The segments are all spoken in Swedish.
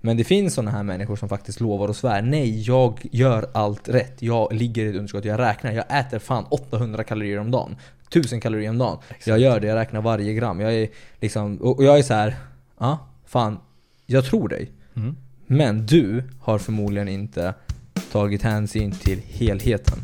Men det finns sådana här människor som faktiskt lovar och svär. Nej, jag gör allt rätt. Jag ligger i ett underskott. Jag räknar. Jag äter fan 800 kalorier om dagen. 1000 kalorier om dagen. Exakt. Jag gör det. Jag räknar varje gram. Jag är liksom, och jag är så här. Ja, fan. Jag tror dig. Mm. Men du har förmodligen inte tagit hänsyn till helheten.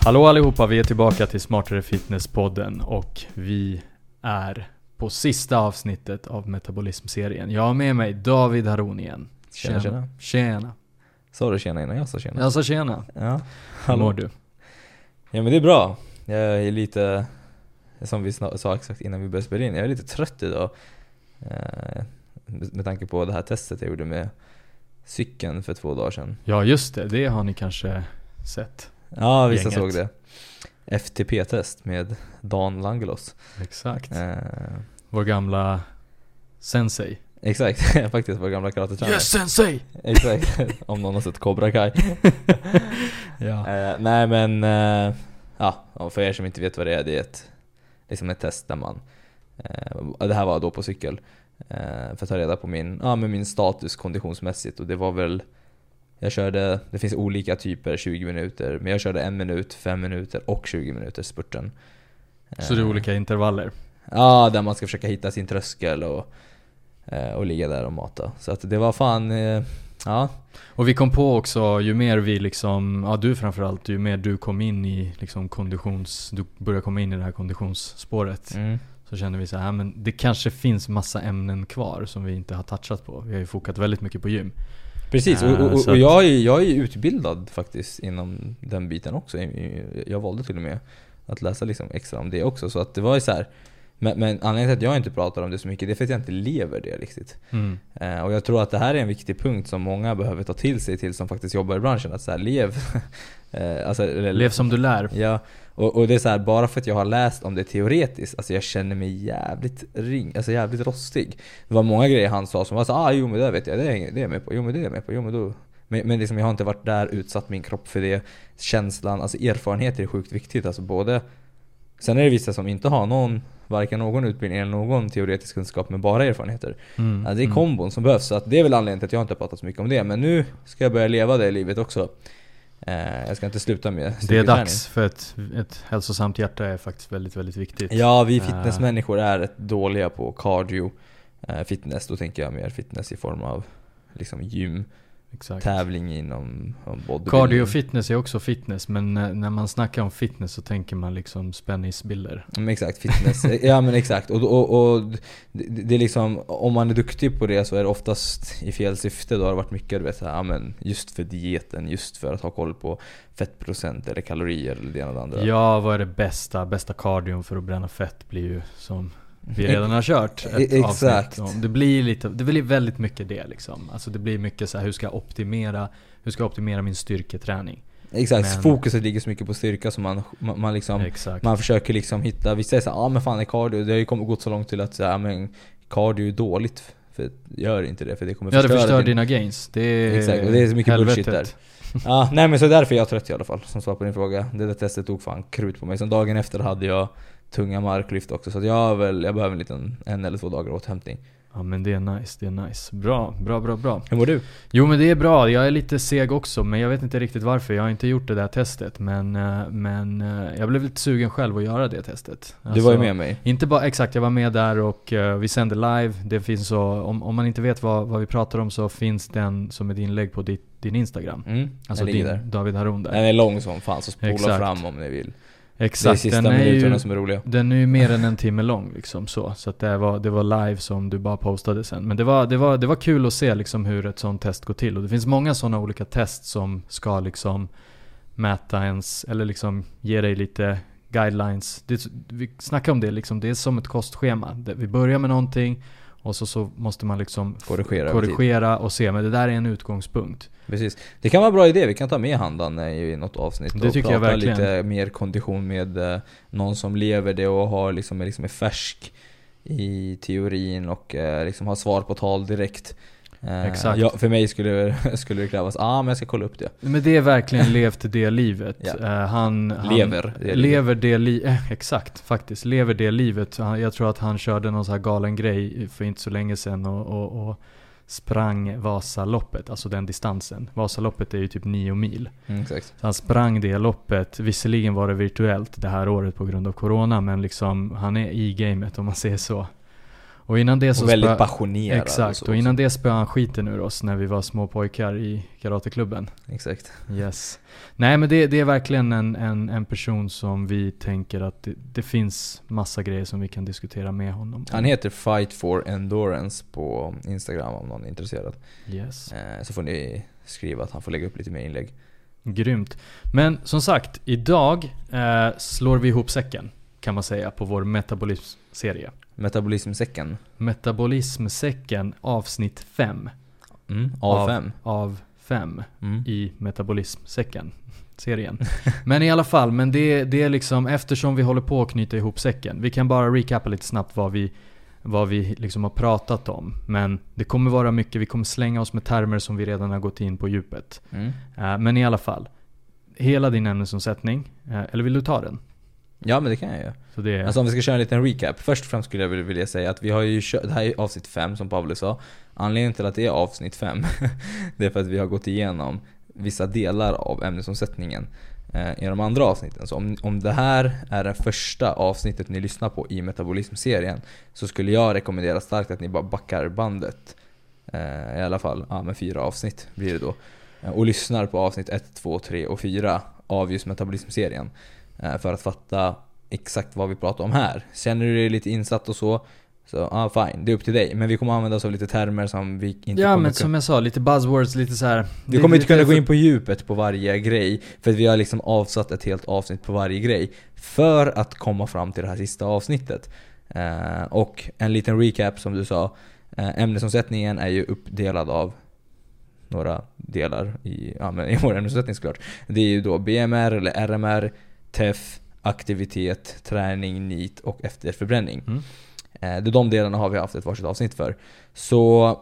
Hallå allihopa, vi är tillbaka till Smartare Fitness-podden och vi är på sista avsnittet av Metabolism-serien. Jag har med mig David Haron igen. Tjena, tjena. Tjena. Sa du tjena innan jag sa tjena? Jag sa tjena. Ja. Hur mår du? Ja men det är bra. Jag är lite, som vi sa exakt innan vi började spela in, jag är lite trött idag. Eh, med tanke på det här testet jag gjorde med cykeln för två dagar sedan. Ja just det, det har ni kanske sett. Ja, vissa Gänget. såg det. FTP-test med Dan Langelos. Exakt. Eh, Vår gamla sensei. exakt, faktiskt vår gamla karatetränare. sensei! Exakt, om någon har sett Cobra Kai. Ja. Eh, nej men, eh, ja, för er som inte vet vad det är, det är ett, liksom ett test där man, eh, det här var då på cykel, eh, för att ta reda på min, ja, men min status konditionsmässigt och det var väl, jag körde, det finns olika typer, 20 minuter, men jag körde en minut, fem minuter och 20 minuter spurten. Så det är olika intervaller. Ja, där man ska försöka hitta sin tröskel och, eh, och ligga där och mata. Så att det var fan, eh, ja, Och vi kom på också, ju mer vi liksom, ja du framförallt, ju mer du kom in i liksom konditions, du började komma in i det här konditionsspåret. mm. Så kände vi så här, men det kanske finns massa ämnen kvar som vi inte har touchat på. Vi har ju fokat väldigt mycket på gym. Precis, och, Eh, och, så och jag, är, jag är utbildad faktiskt inom den biten också. Jag valde till och med att läsa liksom extra om det också. Så att det var ju så här. Men, men anledningen till att jag inte pratar om det så mycket, det är för att jag inte lever det riktigt. Mm. Eh, och jag tror att det här är en viktig punkt som många behöver ta till sig till som faktiskt jobbar i branschen. Att så här, lev... eh, alltså, Lev som du lär. Ja, och, och det är så här, bara för att jag har läst om det teoretiskt, alltså jag känner mig jävligt ring, alltså jävligt rostig. Det var många grejer han sa som var så ah jo men det vet jag, det är, det är jag med på, jo men det är jag med på, jo men då men, men liksom jag har inte varit där, utsatt min kropp för det. Känslan, alltså erfarenheter är sjukt viktigt. Alltså både Sen är det vissa som inte har någon, varken någon utbildning eller någon teoretisk kunskap men bara erfarenheter. Mm. Ja, det är mm. kombon som behövs, så att det är väl anledningen till att jag inte har pratat så mycket om det. Men nu ska jag börja leva det livet också. Eh, jag ska inte sluta med Det är dags, för ett, ett hälsosamt hjärta är faktiskt väldigt, väldigt viktigt. Ja, vi Eh. fitnessmänniskor är rätt dåliga på cardio eh, fitness. Då tänker jag mer fitness i form av liksom gym, Exakt. tävling inom om bodybuilding. Cardio och fitness är också fitness, men när, man snackar om fitness så tänker man liksom spänningsbilder. Men exakt, fitness. ja men exakt. Och, och, och det, är liksom, om man är duktig på det så är det oftast i fel syfte. Då har det varit mycket du vet, så här, ja, men just för dieten, just för att ha koll på fettprocent eller kalorier eller det ena och det andra. Ja, vad är det bästa? Bästa cardion för att bränna fett blir ju som vi redan har kört ett E- exakt. avsnitt om. Det blir lite, det blir väldigt mycket det liksom. Alltså det blir mycket så här, hur ska jag optimera, hur ska jag optimera min styrketräning? Exakt, Men- fokuset ligger så mycket på styrka så man, man, man liksom Exakt. Man försöker liksom hitta, vissa säger såhär, ja ah, men fan är cardio, det har ju gått så långt till att säga, ja men cardio är dåligt. För gör inte det, för det kommer ja, det förstöra förstör din... dina gains. Det är Exakt, och det är så mycket bullshit helvetet. Ja, nej men så därför är jag trött i alla fall, som svar på din fråga. Det där testet tog fan krut på mig. Sen dagen efter hade jag tunga marklyft också, så jag, väl, jag behöver en liten, en eller två dagar återhämtning. Ja men det är nice, det är nice. Bra, bra, bra, bra. Hur mår du? Jo men det är bra, jag är lite seg också men jag vet inte riktigt varför. Jag har inte gjort det där testet men, eh, men eh, jag blev lite sugen själv att göra det testet. du var ju Alltså, med mig. Inte bara, exakt, jag var med där och eh, vi sände live. Det finns så, om, om man inte vet vad, vad vi pratar om så finns den som ett inlägg på ditt, din Instagram. Mm, Alltså din, där. David Haron där. Den är lång som fan, så spola Exakt. fram om ni vill. Exakt, det är sista den är minuterna ju, som är roliga. Den är ju mer än en timme lång liksom så. Så att det var, det var live som du bara postade sen. Men det var, det var, det var kul att se liksom hur ett sånt test går till. Och det finns många sådana olika test som ska liksom mäta ens, eller liksom ge dig lite guidelines. Det, vi snackar om det liksom, det är som ett kostschema. Vi börjar med någonting och så, så måste man liksom Korrigera korrigera och se, men det där är en utgångspunkt. Precis. Det kan vara en bra idé, vi kan ta med Handan i något avsnitt Det och tycker jag prata verkligen. lite mer kondition med eh, någon som lever det och har liksom, liksom är färsk i teorin och eh, liksom har svar på tal direkt. Eh, Exakt. Ja, för mig skulle, skulle det krävas, ja ah, men jag ska kolla upp det. Men det är verkligen levt det livet. Ja. Eh, han, han Lever det livet. lever det livet. Eh, exakt, faktiskt. Lever det livet. Jag tror att han körde någon så här galen grej för inte så länge sedan och, och, och sprang Vasaloppet, alltså den distansen. Vasaloppet är ju typ 9 mil. Mm, exakt. Så han sprang det loppet. Visserligen var det virtuellt det här året på grund av Corona, men liksom han är i gamet om man säger så. Och innan det så Och väldigt passionerad. Exakt, så och innan det spöade han skiten ur oss när vi var små pojkar i karateklubben. Exakt. Yes. Nej men det, det är verkligen en, en, en person som vi tänker att det, det finns massa grejer som vi kan diskutera med honom. Han heter Fight for Endurance på Instagram om någon är intresserad. Yes. Eh, så får ni skriva att han får lägga upp lite mer inlägg. Grymt. Men som sagt, idag eh, slår vi ihop säcken kan man säga på vår metabolismserie. Metabolismsäcken. Metabolismsäcken avsnitt 5 Mm, A5. av 5 Mm. i metabolismsäcken serien. Men i alla fall, men det, det är liksom eftersom vi håller på att knyta ihop säcken. Vi kan bara recapa lite snabbt vad vi, vad vi liksom har pratat om. Men det kommer vara mycket, vi kommer slänga oss med termer som vi redan har gått in på djupet. Mm. Eh, men i alla fall. Hela din ämnesomsättning, eh, eller vill du ta den? Ja men det kan jag göra. Så det Alltså om vi ska köra en liten recap. Först och främst skulle jag vilja- vilja säga att vi har ju kört, det här är avsnitt 5 som Pavle sa. Anledningen till att det är avsnitt 5, det är för att vi har gått igenom vissa delar av ämnesomsättningen eh, i de andra avsnitten. Så om, om det här är det första avsnittet ni lyssnar på i metabolismserien så skulle jag rekommendera starkt att ni bara backar bandet. Eh, I alla fall, ja men fyra avsnitt blir det då. Eh, och lyssnar på avsnitt 1, 2, 3 och 4 av just metabolismserien. Eh, för att fatta exakt vad vi pratar om här. Känner du dig lite insatt och så, så ja ah, fine, det är upp till dig. Men vi kommer använda oss av lite termer som vi inte ja kommer men som jag sa, lite buzzwords, lite så här. Vi kommer inte kunna gå in på djupet på varje grej, för att vi har liksom avsatt ett helt avsnitt på varje grej. För att komma fram till det här sista avsnittet. Eh, och en liten recap som du sa. Eh, ämnesomsättningen är ju uppdelad av några delar i, ja, men i vår ämnesomsättning såklart. Det är ju då BMR eller RMR, TEF, aktivitet, träning, NEAT och efterförbränning. Mm. Eh, det är de delarna har vi haft ett varsitt avsnitt för. Så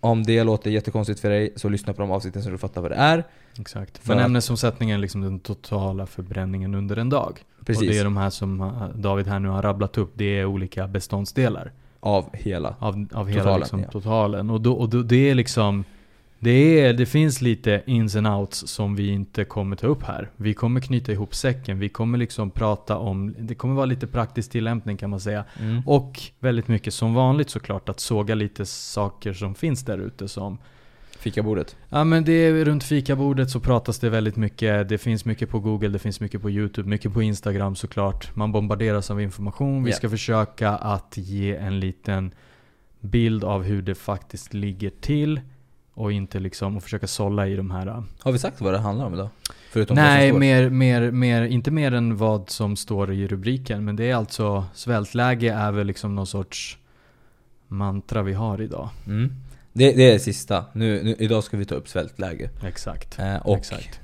om det låter jättekonstigt för dig, så lyssna på de avsnitten så du fattar vad det är. Exakt. För att- ämnesomsättningen är liksom den totala förbränningen under en dag. Precis. Och det är de här som eh, David här nu har rabblat upp. Det är olika beståndsdelar Av hela. av, av hela Totalen, liksom, ja. totalen. Och, då, och då, det är liksom det, är, det finns lite ins and outs som vi inte kommer ta upp här. Vi kommer knyta ihop säcken. Vi kommer liksom prata om, det kommer vara lite praktisk tillämpning kan man säga. Mm. Och väldigt mycket som vanligt såklart att såga lite saker som finns där ute som Fikabordet. Ja men det är runt fikabordet så pratas det väldigt mycket. Det finns mycket på Google, det finns mycket på YouTube, mycket på Instagram såklart. Man bombarderas av information. Vi Ja. ska försöka att ge en liten bild av hur det faktiskt ligger till. Och inte liksom och försöka sålla i de här. äh, Har vi sagt vad det handlar om idag? Förutom Nej, mer, mer, mer, inte mer än vad som står i rubriken. Men det är alltså svältläge är väl liksom någon sorts mantra vi har idag. Mm. Det, det är det sista. Nu, nu, idag ska vi ta upp svältläge. Exakt. Eh, och Exakt.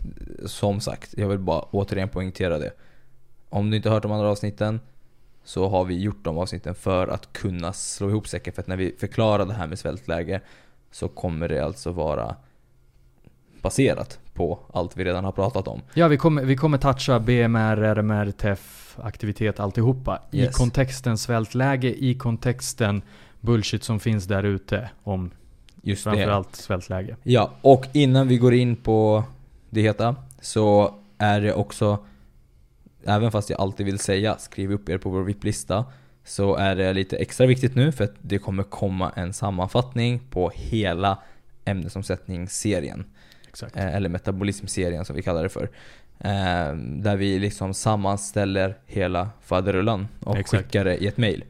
som sagt, jag vill bara återigen poängtera det. Om du inte har hört de andra avsnitten så har vi gjort de avsnitten för att kunna slå ihop säcken. För att när vi förklarar det här med svältläge så kommer det alltså vara baserat på allt vi redan har pratat om. Ja, vi kommer, vi kommer toucha BMR, RMR, TEF, aktivitet, alltihopa. I Yes. kontexten svältläge, i kontexten bullshit som finns där ute om Just det. framförallt svältläge. Ja, och innan vi går in på det heta så är det också, även fast jag alltid vill säga skriv upp er på vår VIP-lista, så är det lite extra viktigt nu för att det kommer komma en sammanfattning på hela ämnesomsättningsserien. Exakt. Eh, Eller metabolismserien som vi kallar det för. Eh, Där vi liksom sammanställer hela faderullan och Exakt. skickar det i ett mail.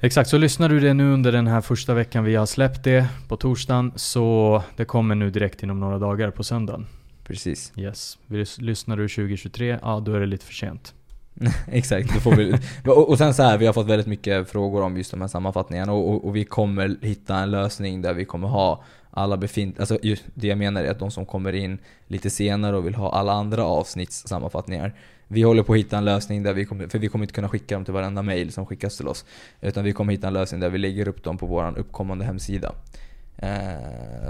Exakt, så lyssnar du det nu under den här första veckan vi har släppt det på torsdagen så det kommer nu direkt inom några dagar på söndagen. Precis. Yes. Lyssnar du 2023, ja då är det lite för sent. Exakt, då får vi, och, och sen så här, vi har fått väldigt mycket frågor om just de här sammanfattningarna och, och, och vi kommer hitta en lösning där vi kommer ha alla befintliga, alltså just det jag menar är att de som kommer in lite senare och vill ha alla andra avsnitts sammanfattningar. Vi håller på att hitta en lösning där vi kommer, för vi kommer inte kunna skicka dem till varenda mail som skickas till oss Utan vi kommer hitta en lösning där vi lägger upp dem på vår uppkommande hemsida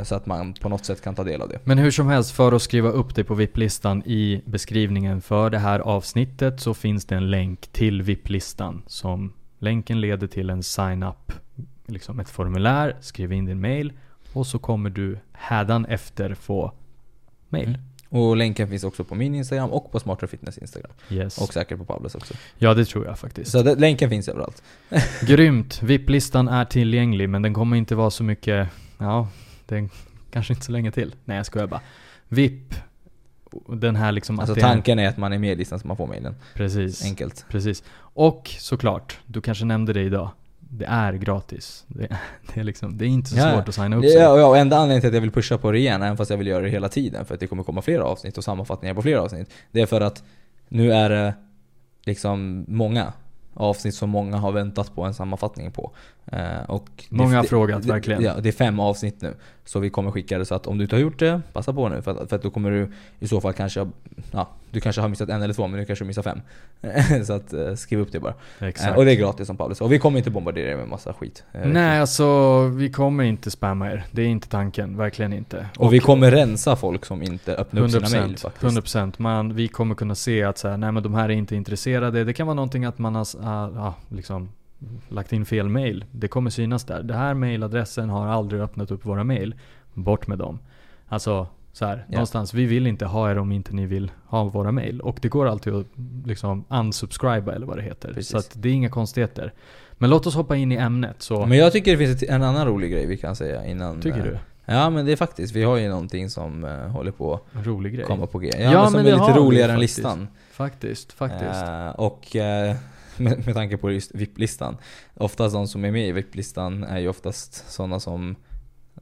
så att man på något sätt kan ta del av det. Men hur som helst, för att skriva upp dig på VIP-listan i beskrivningen för det här avsnittet så finns det en länk till VIP-listan. Som länken leder till en sign-up, liksom ett formulär, skriv in din mail och så kommer du hädan efter få mail. Mm. Och länken finns också på min Instagram och på Smarter Fitness Instagram. Yes. Och säkert på Pablos också. ja, det tror jag faktiskt. Så det, länken finns överallt. Grymt! VIP-listan är tillgänglig men den kommer inte vara så mycket, ja, den kanske inte så länge till. Nej jag skojar bara. VIP, den här liksom Alltså det är- tanken är att man är med i listan så man får mailen. Precis. Enkelt. Precis. Och såklart, du kanske nämnde det idag. Det är gratis. Det, det, är, liksom, det är inte så Ja, svårt att signa upp sig. Ja, ja, och enda anledningen till att jag vill pusha på det igen, även fast jag vill göra det hela tiden, för att det kommer komma fler avsnitt och sammanfattningar på fler avsnitt. Det är för att nu är det liksom många avsnitt som många har väntat på en sammanfattning på. Eh, och det- Många har frågat, det, verkligen. Ja, det är fem avsnitt nu. Så vi kommer skicka det så att om du inte har gjort det, passa på nu. För att, för att då kommer du i så fall kanske, ja, du kanske har missat en eller två men du kanske missar fem. så att eh, skriv upp det bara. Exakt. Eh, och det är gratis som Paulus. Och vi kommer inte bombardera er med massa skit. Nej, alltså vi kommer inte spamma er. Det är inte tanken. Verkligen inte. Och vi kommer rensa folk som inte öppnar upp sina mail 100%, faktiskt. 100% man, Vi kommer kunna se att så här, nej men de här är inte intresserade. Det kan vara någonting att man har ah, ah, liksom, lagt in fel mail. Det kommer synas där. Det här mailadressen har aldrig öppnat upp våra mail. Bort med dem. Alltså så här, Ja. någonstans. Vi vill inte ha er om inte ni vill ha våra mail. Och det går alltid att liksom unsubscriba eller vad det heter. Precis. Så det är inga konstigheter. Men låt oss hoppa in i ämnet. Så, Men jag tycker det finns en annan rolig grej vi kan säga innan. tycker eh, du? Ja men det är faktiskt, vi har ju någonting som eh, håller på att komma på G. Ja, Ja, men men som det är lite roligare än faktiskt. listan. Faktiskt, faktiskt. Eh, och eh, med, med tanke på just VIP-listan. Oftast de som är med i VIP-listan är ju oftast sådana som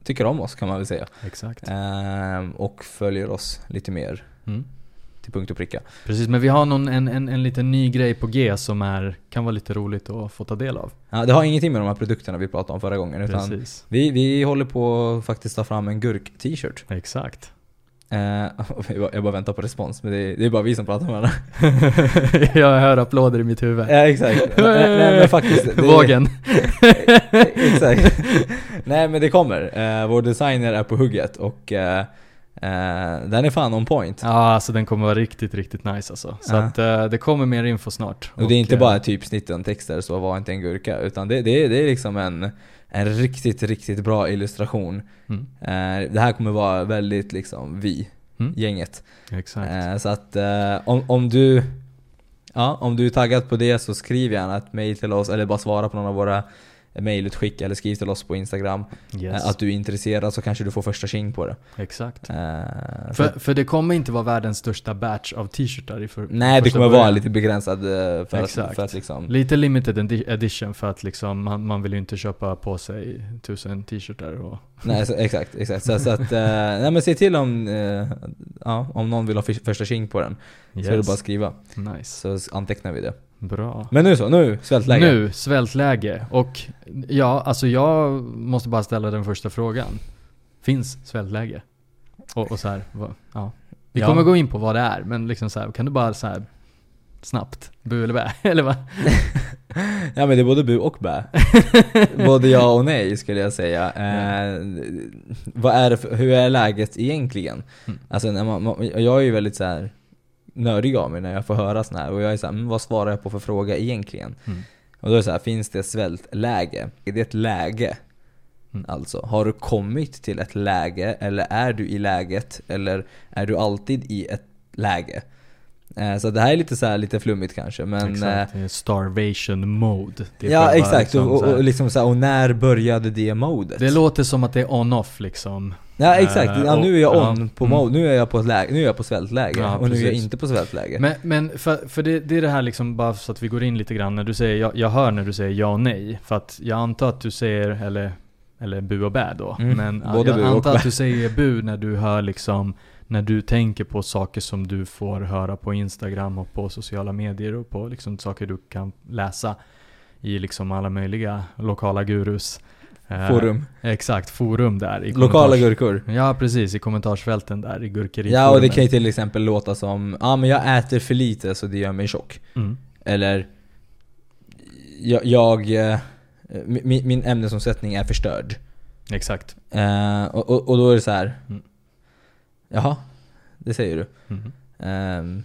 tycker om oss kan man väl säga. Exakt. Eh, och följer oss lite mer Mm. till punkt och pricka. Precis, men vi har någon, en, en, en liten ny grej på G som är, kan vara lite roligt att få ta del av. Ja, det har ingenting med de här produkterna vi pratade om förra gången. Utan Precis. vi, vi håller på att faktiskt ta fram en gurk-t-shirt. Exakt. Eh, jag bara- väntar på respons, men det är, bara vi som pratar med varandra. jag hör applåder i mitt huvud. Ja exakt. nej, nej men faktiskt. det- Vågen. exakt. nej men det kommer. Eh, vår designer är på hugget och eh, den är fan on point. Ja, alltså den kommer vara riktigt, riktigt nice alltså. Så att det kommer mer info snart. Och det är inte bara typ snitten texter, så var inte en gurka. Utan det, det, det är liksom en, en riktigt, riktigt bra illustration. Mm, Eh, det här kommer vara väldigt liksom vi, Mm. gänget. exakt. Eh, så att eh, om, om du Ja, om du är taggad på det så skriv gärna ett mail till oss eller bara svara på någon av våra mailutskick eller skriv till oss på Instagram. yes. Eh, Att du är intresserad så kanske du får första tjing på det. Exakt. Så För, att- för det kommer inte vara världens största batch av t-shirtar i för, nej, det kommer vara början. lite begränsad eh, för att, Exakt. för att liksom... Lite limited edi- edition för att liksom, man, man vill ju inte köpa på sig tusen t-shirtar och... Nej, så, exakt, exakt. Så, så att, eh, nej men se till om, eh, ja, om någon vill ha för, första tjing på den. Så är det bara att skriva. Nice. Så antecknar vi det. Bra. Men nu så, nu, svältläge. Nu, svältläge. Och ja, alltså jag måste bara ställa den första frågan. Finns svältläge? Och, och så här, vad, ja. Vi Ja. kommer gå in på vad det är, men liksom så här, kan du bara så här snabbt, bu eller bä? Eller vad? Ja men det är både bu och bä. både ja och nej skulle jag säga. Eh, vad är det för, hur är läget egentligen? Mm. Alltså när man, man, jag är ju väldigt så här nördig av mig när jag får höra sån här och jag är såhär, vad svarar jag på för fråga egentligen? Mm. Och då är det så här, finns det svältläge? Är det ett läge? Mm. Alltså, har du kommit till ett läge eller är du i läget eller är du alltid i ett läge? Eh, så det här är lite så här, lite flummigt kanske men eh, exakt, är starvation mode. Ja exakt, liksom och, och, och, liksom så här, och när började det modet? Det låter som att det är on-off liksom. ja exakt, Eh, ja, nu är jag on ja, på mm. mode, nu är jag på, läge, nu är jag på svältläge Ja, och nu är jag precis. inte på svältläge. Men, men för, för det, det är det här liksom, bara så att vi går in lite grann. När du säger, jag, jag hör när du säger ja och nej. För att jag antar att du säger, eller, eller bu och bä då. Mm, Men både jag antar att du säger bu när du hör liksom, när du tänker på saker som du får höra på Instagram och på sociala medier och på liksom saker du kan läsa i liksom alla möjliga lokala gurus. Eh, Forum. Exakt, forum där. I Lokala gurkor. Ja precis, i kommentarsfälten där i gurkeriforumet. Ja och det kan ju till exempel låta som, ja men jag äter för lite så det gör mig tjock. mm. Eller jag, jag eh, min, min ämnesomsättning är förstörd. Exakt. Eh, och, och, och då är det så här. Mm. Jaha, det säger du. Ehm,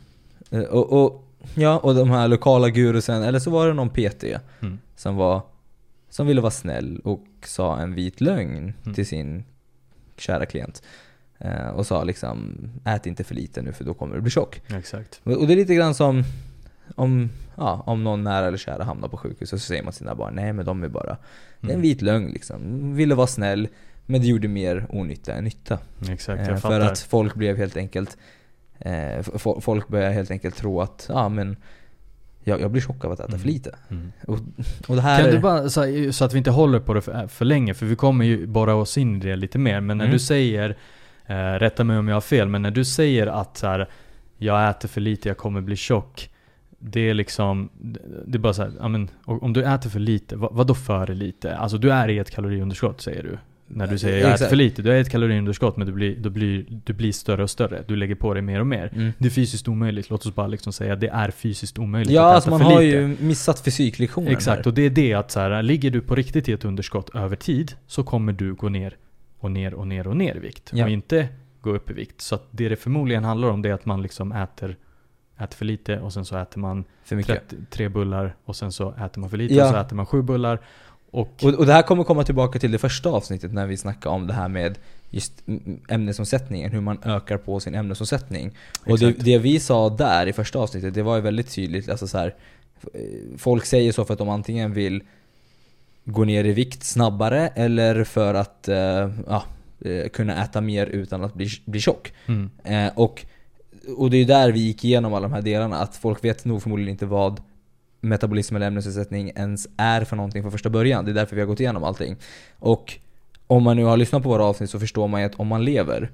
eh, och, och, ja, och de här lokala gurusen, eller så var det någon PT Mm. som var som ville vara snäll och sa en vit lögn Mm. till sin kära klient. Eh, och sa liksom, ät inte för lite nu för då kommer du bli tjock. Exakt. Och det är lite grann som om, ja, om någon nära eller kära hamnar på sjukhus och så säger man till sina barn, nej men de är bara, det är en Mm. vit lögn liksom. Ville vara snäll, men det gjorde mer onytta än nytta. Exakt, Eh, jag för fattar. att folk blev helt enkelt eh, Folk började helt enkelt tro att ja men jag, jag blir tjock av att äta Mm. för lite. Mm. Och, och det här Kan du bara, så, så att vi inte håller på det för, för länge, för vi kommer ju borra oss in i det lite mer. Men när Mm. du säger, eh, rätta mig om jag har fel, men när du säger att så här, jag äter för lite, jag kommer bli tjock. Det är liksom, det är bara så här, ja, men, och- om du äter för lite, vad, vad då för lite? Alltså du är i ett kaloriunderskott säger du. När du säger jag äter för lite, du i ett kaloriunderskott men du blir, du, blir, du blir större och större. Du lägger på dig mer och mer. Mm. Det är fysiskt omöjligt, låt oss bara liksom säga det är fysiskt omöjligt Ja att alltså äta man för har lite. ju missat fysiklektionen Exakt, här. och det är det att så här, ligger du på riktigt i ett underskott över tid så kommer du gå ner och ner och ner och ner i vikt. Ja. Och inte gå upp i vikt. Så att det det förmodligen handlar om det är att man liksom äter, äter för lite och sen så äter man För mycket. 30, tre bullar och sen så äter man för lite Ja. och så äter man sju bullar. Och, Och, och det här kommer komma tillbaka till det första avsnittet när vi snackade om det här med just ämnesomsättningen, hur man ökar på sin ämnesomsättning. Och det, Exakt. det vi sa där i första avsnittet, det var ju väldigt tydligt. Alltså så här, folk säger så för att de antingen vill gå ner i vikt snabbare eller för att eh, ja, eh, kunna äta mer utan att bli, bli tjock. mm, Eh, och, och det är ju där vi gick igenom alla de här delarna, att folk vet nog förmodligen inte vad metabolism eller ämnesomsättning ens är för någonting från första början. Det är därför vi har gått igenom allting. Och om man nu har lyssnat på våra avsnitt så förstår man ju att om man lever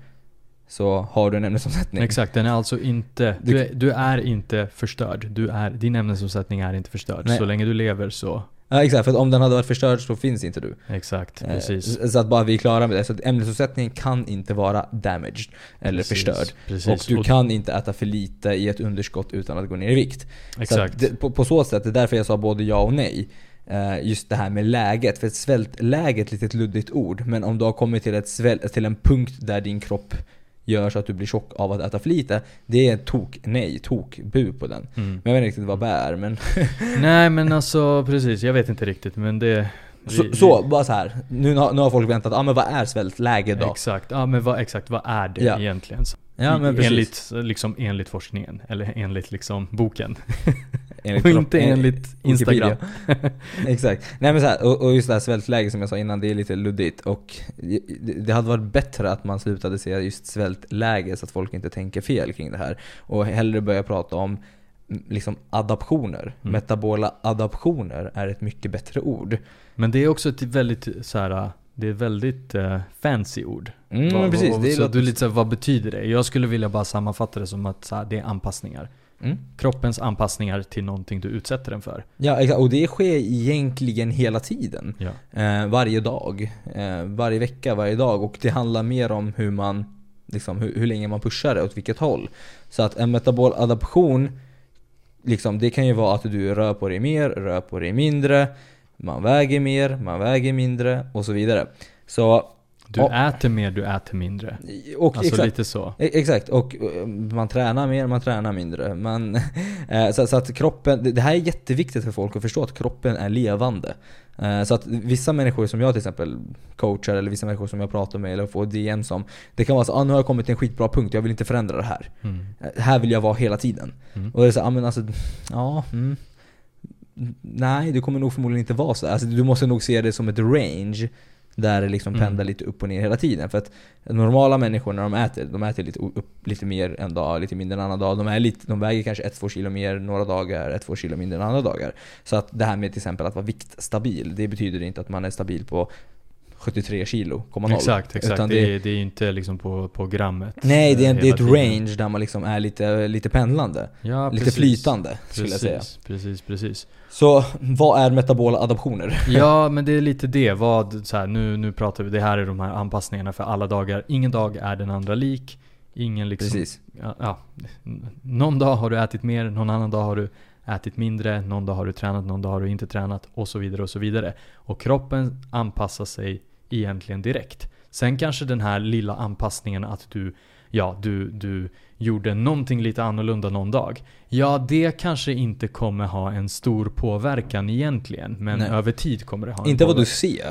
så har du en ämnesomsättning. exakt, den är alltså inte, Du- du, är, du är inte förstörd. Du är, din ämnesomsättning är inte förstörd. Nej. Så länge du lever så, Ja, exakt, för att om den hade varit förstörd så finns inte du. exakt, Eh, precis. Så att bara vi är klara med det. Så att ämnesomsättning kan inte vara damaged eller Precis, förstörd. Precis. Och du kan inte äta för lite i ett underskott utan att gå ner i vikt. Så Exakt. att det, på, på så sätt, det är därför jag sa både ja och nej. Eh, just det här med läget, för ett svältläge är ett litet luddigt ord. Men om du har kommit till, ett sväl, till en punkt där din kropp gör så att du blir tjock av att äta för lite. Det är tok nej, tok bu på den. Mm. Men jag vet inte riktigt vad bä är men... Nej men alltså precis, jag vet inte riktigt men det... Så, vi- så bara så här. Nu, nu har folk väntat, ah, men vad är svältläge då? Exakt, ja men vad, exakt vad är det Ja. egentligen? Ja men precis. enligt, liksom, enligt forskningen, eller enligt liksom boken. Enligt och inte en- enligt. Instagram. Exakt. Nej men så här, och, och just det här svältläge som jag sa innan, det är lite luddigt. Och det- hade varit bättre att man slutade säga just svältläge så att folk inte tänker fel kring det här. Och hellre börja prata om liksom adaptioner. Mm. Metabola adaptioner är ett mycket bättre ord. Men det är också ett väldigt så här. Det är ett väldigt eh, fancy ord. Mm, Vad- precis. vad- Det så låter- du lite så här, vad betyder det? Jag skulle vilja bara sammanfatta det som att här, det är anpassningar. Mm. Kroppens anpassningar till någonting du utsätter den för. Ja, exakt. och det sker egentligen hela tiden. Ja. Eh, varje dag. Eh, varje vecka, varje dag. Och det handlar mer om hur man liksom, hur, hur länge man pushar det, åt vilket håll. Så att en metabol adaption liksom, det kan ju vara att du rör på dig mer, rör på dig mindre. Man väger mer, man väger mindre och så vidare. Så, Du Ja. äter mer, du äter mindre. och Alltså exakt. lite så. E- Exakt, och eh, man tränar mer, man tränar mindre. Man, eh, så, så att kroppen, det här är jätteviktigt för folk att förstå att kroppen är levande. Eh, Så att vissa människor som jag till exempel coachar eller vissa människor som jag pratar med eller får DM som Det kan vara så ah, nu har jag kommit till en skitbra punkt, jag vill inte förändra det här. Mm. Här vill jag vara hela tiden. Mm. Och det är så, ah, men alltså, ja, mm. Nej, det kommer nog förmodligen inte vara så. Alltså, du måste nog se det som ett range där det liksom Mm. pendlar lite upp och ner hela tiden. För att normala människor när de äter, de äter lite, upp, lite mer en dag, lite mindre en annan dag. De, är lite, de väger kanske 1-2 kilo mer några dagar, 1-2 kilo mindre än andra dagar. Så att det här med till exempel att vara viktstabil, det betyder inte att man är stabil på 73 kilo, 0,0. Exakt, exakt. Utan det, är, det är ju inte liksom på, på grammet. Nej, det är, eh, det är ett tiden. range där man liksom är lite, lite pendlande. Ja, lite precis. flytande skulle jag säga. Precis, precis, precis. Så vad är metabola adaptioner? Ja, men det är lite det. Vad, så här, nu, nu pratar vi, det här är de här anpassningarna för alla dagar. Ingen dag är den andra lik. Ingen liksom... Precis. Ja, ja. Någon dag har du ätit mer, någon annan dag har du ätit mindre, någon dag har du tränat, någon dag har du inte tränat och så vidare och så vidare. Och kroppen anpassar sig egentligen direkt. Sen kanske den här lilla anpassningen att du, ja, du, du gjorde någonting lite annorlunda någon dag. Ja, det kanske inte kommer ha en stor påverkan egentligen. Men Nej. över tid kommer det ha en Inte vad du påverkan.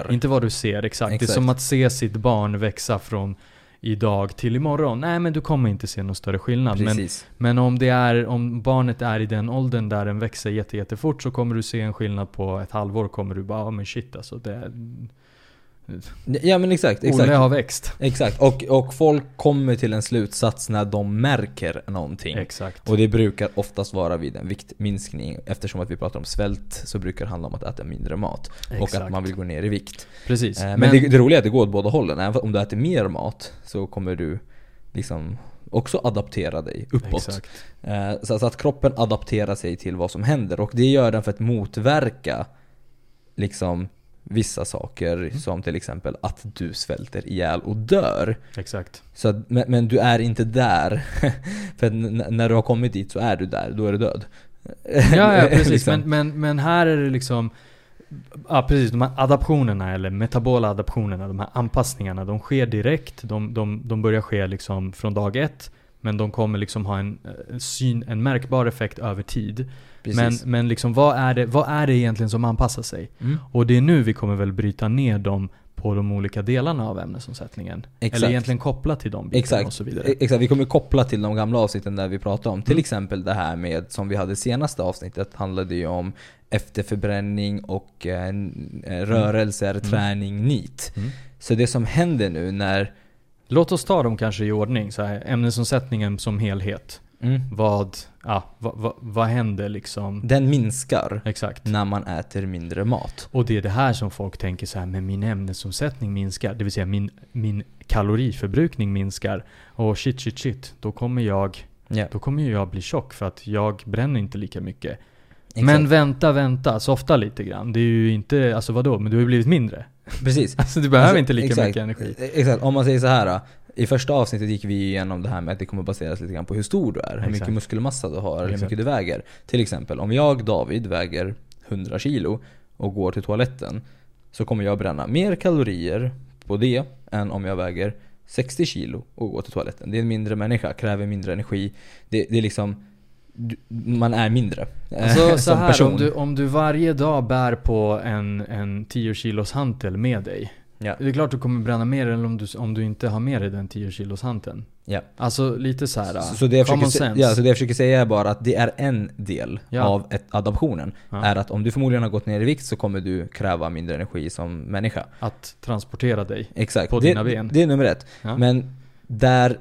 ser. Inte vad du ser, exakt. Det är Exakt. som att se sitt barn växa från idag till imorgon. Nej men du kommer inte se någon större skillnad. Men, Precis. men om, det är, om barnet är i den åldern där den växer jätte, jättefort så kommer du se en skillnad på ett halvår. Kommer du bara, ja men shit alltså. Det, Ja men exakt, exakt. Olle har växt. Exakt, och, och folk kommer till en slutsats när de märker någonting. Exakt. Och det brukar oftast vara vid en viktminskning. Eftersom att vi pratar om svält så brukar det handla om att äta mindre mat. Och Exakt. att man vill gå ner i vikt. Precis. Eh, Men, det, det roliga är att det går åt båda hållen. Även om du äter mer mat så kommer du liksom också adaptera dig uppåt. Exakt. Eh, Så så att kroppen adapterar sig till vad som händer. Och det gör den för att motverka liksom vissa saker Mm. som till exempel att du svälter ihjäl och dör. Exakt. Så men, men du är inte där. för när du har kommit dit så är du där, då är du död. Ja, ja precis. Liksom. men, men, men här är det liksom Ja precis, de här adaptionerna eller metabola adaptionerna, de här anpassningarna, de sker direkt. De, de, de börjar ske liksom från dag ett. Men de kommer liksom ha en, eh, syn, en märkbar effekt över tid. Men, Precis. men liksom vad är, det, vad är det egentligen som anpassar sig? Mm. Och det är nu vi kommer väl bryta ner dem på de olika delarna av ämnesomsättningen. Exakt. Eller egentligen koppla till de bitarna Exakt. och så vidare. E- Exakt, vi kommer koppla till de gamla avsnitten där vi pratade om. Till Mm. exempel det här med, som vi hade senaste avsnittet, handlade ju om efterförbränning och eh, eh, rörelser, träning, NEAT. Mm. Så det som händer nu när... Låt oss ta dem kanske i ordning. Så här, ämnesomsättningen som helhet. Mm, Vad, ja, vad, vad, vad händer liksom? den minskar Exakt. när man äter mindre mat. Och det är det här som folk tänker så här, men min ämnesomsättning minskar. Det vill säga min, min kaloriförbrukning minskar. Och shit, shit, shit. Då kommer jag, Ja, då kommer jag bli tjock för att jag bränner inte lika mycket. exakt. Men vänta, vänta. Softa lite grann. Det är ju inte, alltså vadå? Men du har ju blivit mindre. Precis. Alltså du behöver Alltså, inte lika exakt. mycket energi. Exakt, om man säger så här. I första avsnittet gick vi igenom det här med att det kommer baseras lite grann på hur stor du är, hur mycket Exakt. muskelmassa du har, hur Exakt. mycket du väger. Till exempel, om jag, David, väger 100 kilo och går till toaletten så kommer jag bränna mer kalorier på det än om jag väger 60 kilo och går till toaletten. Det är en mindre människa, kräver mindre energi. Det, det är liksom man är mindre eh, Alltså så här, person. om du, om du varje dag bär på en, en 10 kilos hantel med dig. Ja. Det är klart du kommer bränna mer än om du, om du inte har med dig den 10 kilos hanteln. Ja. Alltså lite så här. Så, så, det jag common försöker, sense. se- ja, så det jag försöker säga är bara att det är en del Ja. av ett, adaptionen. Ja. Är att om du förmodligen har gått ner i vikt så kommer du kräva mindre energi som människa. Att transportera dig. Exakt. På det, dina ben. Det är nummer ett. Ja. Men där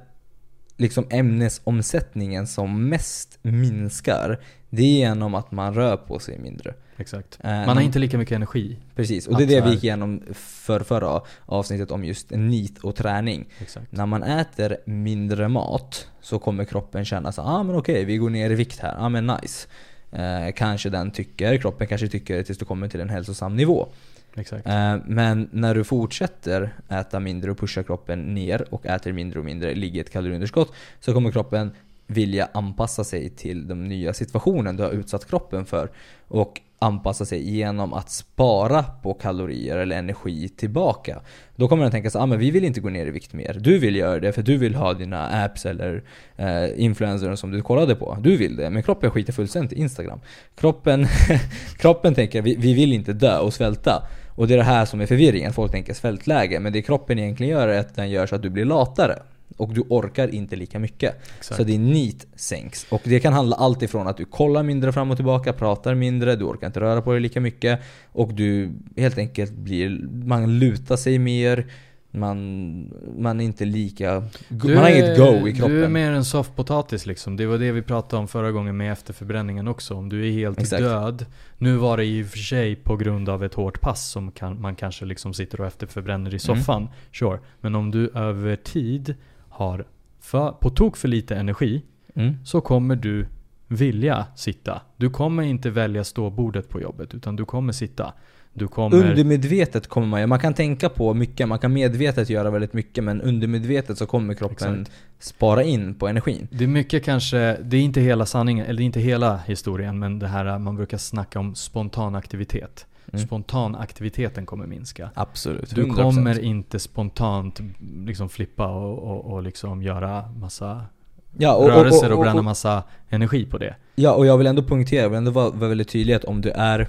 liksom ämnesomsättningen som mest minskar, det är genom att man rör på sig mindre. Exakt. Eh, Man har inte lika mycket energi. Precis, och det är det vi gick igenom för förra avsnittet om just NEAT och träning. Exakt. När man äter mindre mat så kommer kroppen känna så ah men okej, vi går ner i vikt här, ah men nice. Eh, kanske den tycker, kroppen kanske tycker tills du kommer till en hälsosam nivå. Exakt. Eh, men när du fortsätter äta mindre och pusha kroppen ner och äter mindre och mindre, ligger ett kaloriunderskott, så kommer kroppen vilja anpassa sig till den nya situationen du har utsatt kroppen för. Och anpassa sig genom att spara på kalorier eller energi tillbaka. Då kommer den tänka så ah, men vi vill inte gå ner i vikt mer. Du vill göra det för du vill ha dina apps eller eh, influencers som du kollade på. Du vill det, men kroppen skiter fullständigt i Instagram. Kroppen, kroppen tänker vi, vi vill inte dö och svälta. Och det är det här som är förvirringen. Folk tänker svältläge, men det kroppen egentligen gör är att den gör så att du blir latare. Och du orkar inte lika mycket. Exakt. Så din NEAT sänks. Och det kan handla allt ifrån att du kollar mindre fram och tillbaka, pratar mindre, du orkar inte röra på dig lika mycket. Och du helt enkelt blir, man lutar sig mer. Man, man är inte lika, man har inget go i kroppen. Du är mer en soffpotatis liksom. Det var det vi pratade om förra gången med efterförbränningen också. Om du är helt Exakt. död. Nu var det i och för sig på grund av ett hårt pass som kan, man kanske liksom sitter och efterförbränner i Mm. soffan. Sure. Men om du över tid har för, på tok för lite energi Mm. så kommer du vilja sitta. Du kommer inte välja ståbordet på jobbet utan du kommer sitta. Du kommer... Undermedvetet kommer man. Man kan tänka på mycket, man kan medvetet göra väldigt mycket men undermedvetet så kommer kroppen Exakt. spara in på energin. Det är mycket kanske, det är inte hela sanningen, eller det är inte hela historien, men det här man brukar snacka om spontan aktivitet. Mm. Spontanaktiviteten kommer minska. Absolut. Du 100%. kommer inte spontant liksom flippa och, och, och liksom göra massa ja, och, rörelser och, och, bränna och, massa energi på det. Ja, och jag vill ändå punktera, jag vill ändå vara, vara väldigt tydlig att om du är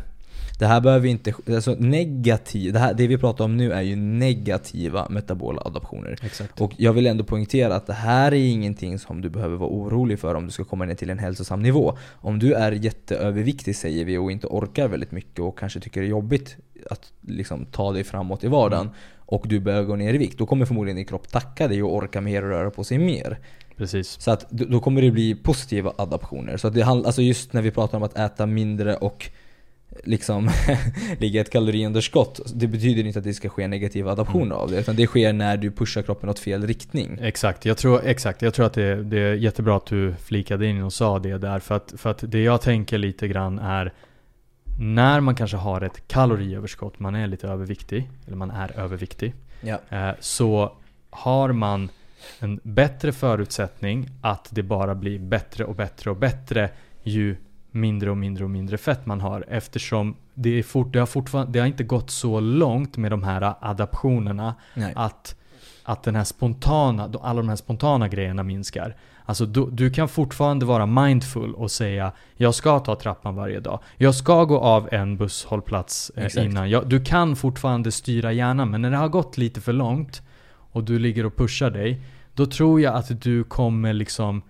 det här behöver inte, alltså negativ, det, här, det vi pratar om nu är ju negativa metabola adaptioner. Exakt. Och jag vill ändå poängtera att det här är ingenting som du behöver vara orolig för om du ska komma ner till en hälsosam nivå. Om du är jätteöverviktig säger vi och inte orkar väldigt mycket och kanske tycker det är jobbigt att liksom ta dig framåt i vardagen och du börjar gå ner i vikt, då kommer förmodligen din kropp tacka dig och orka mer och röra på sig mer. Precis. Så att då då kommer det bli positiva adaptioner. Så att det handlar, alltså just när vi pratar om att äta mindre och liksom ligga ett kaloriunderskott. Det betyder inte att det ska ske negativa adaptioner av det. Utan det sker när du pushar kroppen åt fel riktning. Exakt, jag tror, exakt. Jag tror att det, det är jättebra att du flikade in och sa det där. För att, för att det jag tänker lite grann är när man kanske har ett kaloriöverskott, man är lite överviktig, eller man är överviktig. Ja. Eh, så har man en bättre förutsättning att det bara blir bättre och bättre och bättre ju mindre och mindre och mindre fett man har eftersom det, är fort, det, har fortfarande, det har inte gått så långt med de här adaptionerna Nej. att, att den här spontana, alla de här spontana grejerna minskar. Alltså du, du kan fortfarande vara mindful och säga Jag ska ta trappan varje dag. Jag ska gå av en busshållplats eh, Exakt. innan. Jag, du kan fortfarande styra hjärnan men när det har gått lite för långt och du ligger och pushar dig Då tror jag att du kommer liksom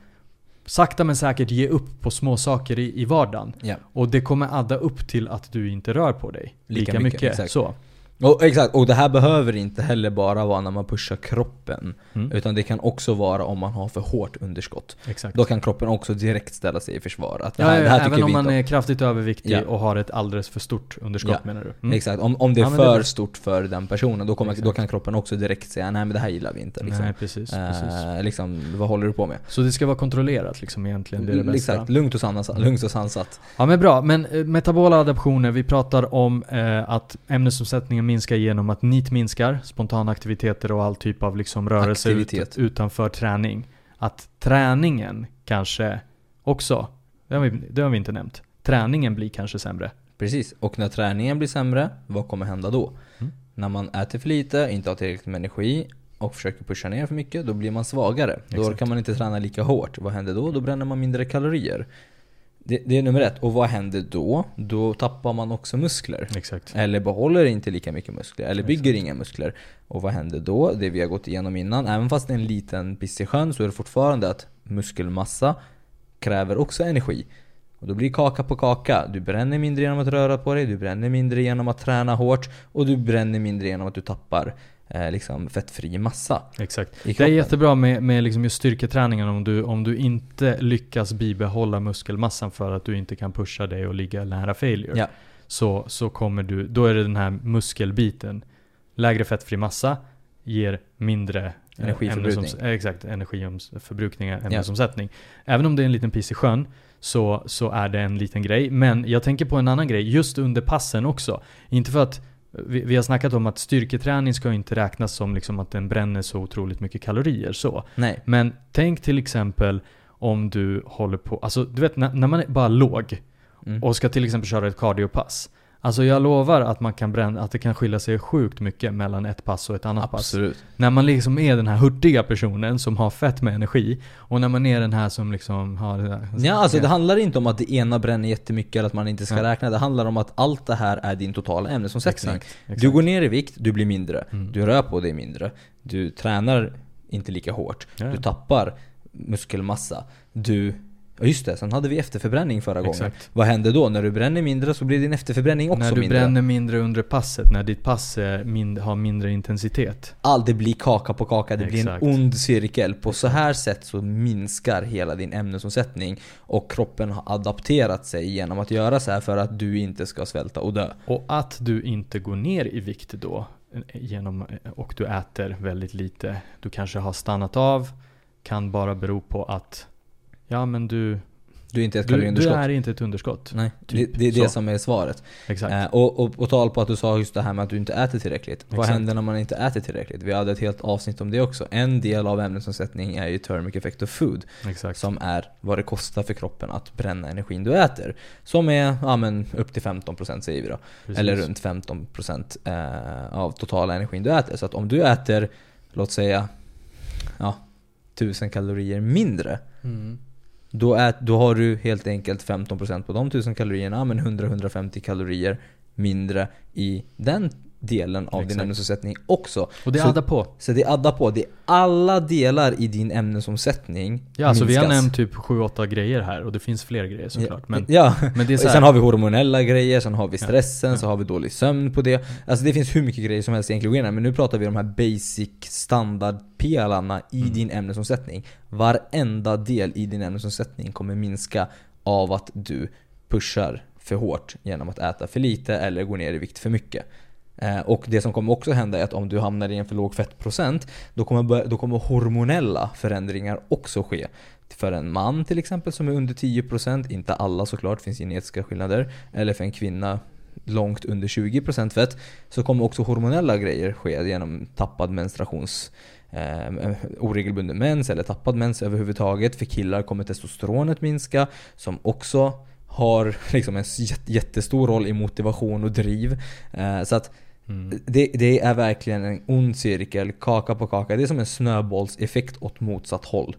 Sakta men säkert ge upp på små saker i, i vardagen. Ja. Och det kommer adda upp till att du inte rör på dig lika, Lika mycket, mycket. Så. Och, exakt, och det här behöver inte heller bara vara när man pushar kroppen. Mm. Utan det kan också vara om man har för hårt underskott. Exakt. Då kan kroppen också direkt ställa sig i försvar. Att det Ja, här, det här ja, även om man är kraftigt överviktig Ja. och har ett alldeles för stort underskott Ja. menar du? Mm. Exakt, om, om det är Ja, det för bra. stort för den personen, då, kommer, då kan kroppen också direkt säga nej men det här gillar vi inte. Liksom. Nej, precis. precis. Eh, liksom, vad håller du på med? Så det ska vara kontrollerat liksom egentligen, det är det bästa. Exakt, lugnt och, sansat, lugnt och sansat. Ja men bra, men eh, metabola adaptioner, vi pratar om eh, att ämnesomsättningen minskar genom att NEAT minskar, spontana aktiviteter och all typ av liksom rörelse ut, utanför träning. Att träningen kanske också, det har, vi, det har vi inte nämnt, träningen blir kanske sämre. Precis, och när träningen blir sämre, vad kommer hända då? Mm. När man äter för lite, inte har tillräckligt med energi och försöker pusha ner för mycket, då blir man svagare. Då Exakt. kan man inte träna lika hårt. Vad händer då? Då bränner man mindre kalorier. Det, det är nummer ett. Och vad händer då? Då tappar man också muskler. Exakt. Eller behåller inte lika mycket muskler, eller bygger inga muskler. Och vad händer då? Det vi har gått igenom innan, även fast det är en liten piss i sjön så är det fortfarande att muskelmassa kräver också energi. Och då blir kaka på kaka. Du bränner mindre genom att röra på dig, du bränner mindre genom att träna hårt och du bränner mindre genom att du tappar eh, liksom fettfri massa. Exakt. Det är jättebra med, med liksom just styrketräningen om du, om du inte lyckas bibehålla muskelmassan för att du inte kan pusha dig och ligga nära failure. Ja. Så, så kommer du, då är det den här muskelbiten. Lägre fettfri massa ger mindre eh, Energiförbrukning. ämnesoms- eh, exakt, energiförbrukning, ämnesomsättning. Även om det är en liten piss i sjön så, så är det en liten grej. Men jag tänker på en annan grej, just under passen också. Inte för att vi, vi har snackat om att styrketräning ska inte räknas som liksom att den bränner så otroligt mycket kalorier så. Nej. Men tänk till exempel om du håller på, alltså du vet när, när man är bara låg Mm. och ska till exempel köra ett cardiopass. Alltså jag lovar att man kan bränna, att det kan skilja sig sjukt mycket mellan ett pass och ett annat pass. Absolut. När man liksom är den här hurtiga personen som har fett med energi och när man är den här som liksom har det där. Ja, alltså det handlar inte om att det ena bränner jättemycket eller att man inte ska Ja. räkna. Det handlar om att allt det här är din totala ämnesomsättning. Exakt, exakt. Du går ner i vikt, du blir mindre. Mm. Du rör på dig mindre. Du tränar inte lika hårt. Ja. Du tappar muskelmassa. Du... Ja just det, sen hade vi efterförbränning förra gången. Exakt. Vad händer då? När du bränner mindre så blir din efterförbränning också när du mindre. bränner mindre under passet, när ditt pass är mind, har mindre intensitet. Allt det blir kaka på kaka, det blir Exakt. en ond cirkel. På så här sätt så minskar hela din ämnesomsättning och kroppen har adapterat sig genom att göra så här för att du inte ska svälta och dö. Och att du inte går ner i vikt då eh, genom, och du äter väldigt lite. Du kanske har stannat av. Kan bara bero på att ja men du, Du är inte ett Du, du kaloriunderskott. är inte ett underskott. Nej, Typ det, det är det så. som är svaret. Exakt. Eh, och, och, och tal på att du sa just det här med att du inte äter tillräckligt. Vad Exakt. händer när man inte äter tillräckligt? Vi hade ett helt avsnitt om det också. En del av ämnesomsättning är ju thermic effect of food. Exakt. Som är vad det kostar för kroppen att bränna energin du äter. Som är ja, men upp till 15% säger vi då. Precis. Eller runt 15% eh, av totala energin du äter. Så att om du äter, låt säga, ja, 1000 kalorier mindre. Mm. Då, ät, då har du helt enkelt 15% på de 1000 kalorierna, men 100-150 kalorier mindre i den delen av din Exakt. ämnesomsättning också. Och det så, addar på. så det addar på. Det är alla delar i din ämnesomsättning Ja, alltså vi har minskas. nämnt typ 7-8 grejer här och det finns fler grejer såklart. Men, ja, men det är så sen här, har vi hormonella grejer, sen har vi stressen, ja. så har vi dålig sömn på det. Alltså det finns hur mycket grejer som helst egentligen Men nu pratar vi om de här basic standardpelarna i Mm. din ämnesomsättning. Varenda del i din ämnesomsättning kommer minska av att du pushar för hårt genom att äta för lite eller gå ner i vikt för mycket. Eh, och det som kommer också hända är att om du hamnar i en för låg fettprocent då kommer, då kommer hormonella förändringar också ske. För en man till exempel som är under 10%, inte alla såklart, finns genetiska skillnader. Eller för en kvinna långt under 20% fett. Så kommer också hormonella grejer ske genom tappad menstruations eh, oregelbunden mens eller tappad mens överhuvudtaget. För killar kommer testosteronet minska som också har liksom en jättestor roll i motivation och driv. Eh, så att mm. det, det är verkligen en ond cirkel, kaka på kaka. Det är som en snöbollseffekt åt motsatt håll.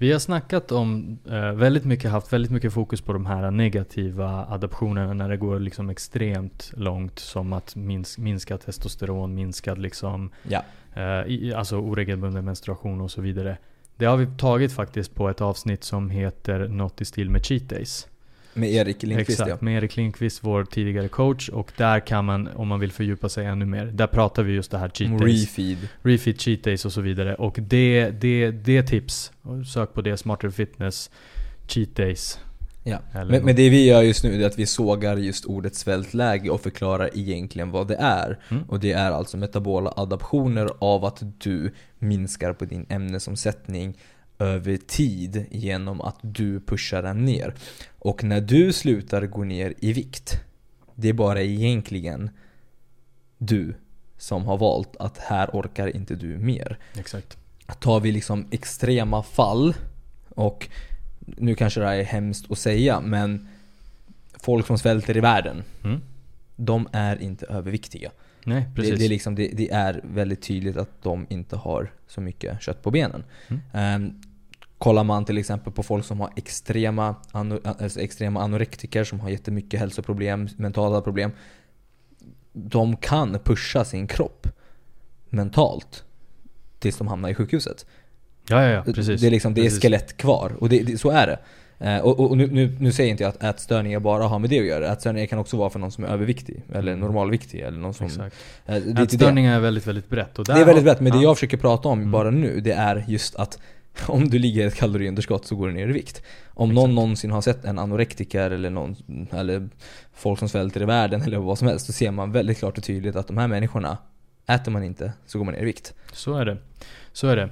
Vi har snackat om, eh, väldigt mycket, haft väldigt mycket fokus på de här negativa adaptionerna när det går liksom extremt långt. Som att mins, minska testosteron, minskad liksom, Ja. eh, i, alltså oregelbunden menstruation och så vidare. Det har vi tagit faktiskt på ett avsnitt som heter Något i stil med cheat days. Med Erik Lindqvist Exakt, med Erik Lindqvist, vår tidigare coach. Och där kan man, om man vill fördjupa sig ännu mer, där pratar vi just det här ja. cheat days. refeed. Refit cheat days och så vidare. Och det, det, det tips, sök på det, Smarter Fitness cheat days. Ja. Men, men det vi gör just nu är att vi sågar just ordet svältläge och förklarar egentligen vad det är. Mm. Och det är alltså metabola adaptioner av att du minskar på din ämnesomsättning över tid genom att du pushar den ner. Och när du slutar gå ner i vikt, det är bara egentligen du som har valt att här orkar inte du mer. Exakt. Tar vi liksom extrema fall och nu kanske det här är hemskt att säga men folk som svälter i världen, Mm. de är inte överviktiga. Nej, Det, precis. det, är liksom, det, det är väldigt tydligt att de inte har så mycket kött på benen. Mm. Ehm, kollar man till exempel på folk som har extrema, ano, alltså extrema anorektiker som har jättemycket hälsoproblem, mentala problem. De kan pusha sin kropp mentalt tills de hamnar i sjukhuset. ja, ja, ja, precis. Det är, liksom, det är skelett kvar och det, det, så är det. Eh, och och nu, nu, nu säger inte jag att ätstörningar bara har med det att göra. Ätstörningar kan också vara för någon som är överviktig eller Mm. normalviktig eller någon som... Exakt. Eh, det, det. Ätstörningar är väldigt, väldigt brett. Och det är väldigt brett, men det ja. jag försöker prata om Mm. bara nu det är just att om du ligger i ett kaloriunderskott så går du ner i vikt. Om Exakt. någon någonsin har sett en anorektiker eller, någon, eller folk som svälter i världen eller vad som helst så ser man väldigt klart och tydligt att de här människorna Äter man inte så går man ner i vikt. Så är det. Så är det.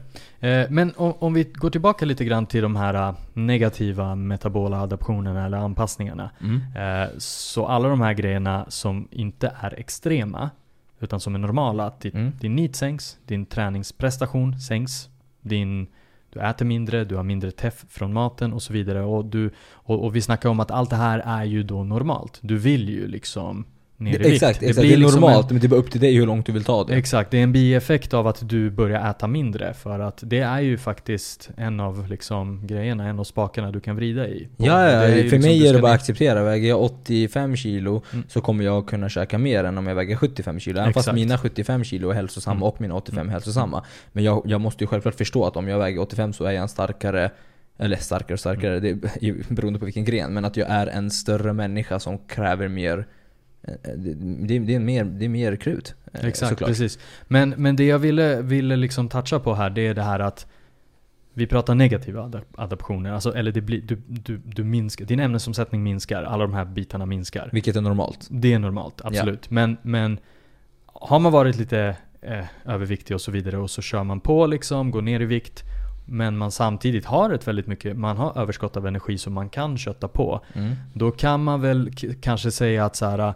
Eh, men om, om vi går tillbaka lite grann till de här eh, negativa metabola adaptionerna eller anpassningarna. Eh, så alla de här grejerna som inte är extrema, utan som är normala. Att din, Mm. din NEAT sänks, din träningsprestation sänks, din, du äter mindre, du har mindre teff från maten och så vidare. Och, du, och, och vi snackar om att allt det här är ju då normalt. Du vill ju liksom ner i vikt. Exakt, exakt. Det, blir är liksom normalt en- men det är bara upp till dig hur långt du vill ta det. Exakt, det är en bieffekt av att du börjar äta mindre. För att det är ju faktiskt en av liksom grejerna, en av spakarna du kan vrida i. på. Ja, Det ja, är för liksom, mig är det bara att acceptera. Väger jag 85 kilo Mm. så kommer jag kunna käka mer än om jag väger 75 kilo. Även fast Exakt. mina 75 kilo är hälsosamma Mm. och mina 85 är Mm. hälsosamma. Men jag, jag måste ju självklart förstå att om jag väger 85 så är jag en starkare eller starkare och starkare, Mm. det är beroende på vilken gren. Men att jag är en större människa som kräver mer det, det, är, mer, det är mer krut. eh, Exakt, såklart. precis. Men, men det jag ville, ville liksom toucha på här, det är det här att vi pratar negativa adap- adaptioner, alltså, eller det blir, du, du, du minskar, din ämnesomsättning minskar, alla de här bitarna minskar. Vilket är normalt. Det är normalt, absolut. Men, men har man varit lite eh, överviktig och så vidare och så kör man på liksom, går ner i vikt men man samtidigt har ett väldigt mycket, man har överskott av energi som man kan kötta på. Mm. Då kan man väl kanske säga att så här,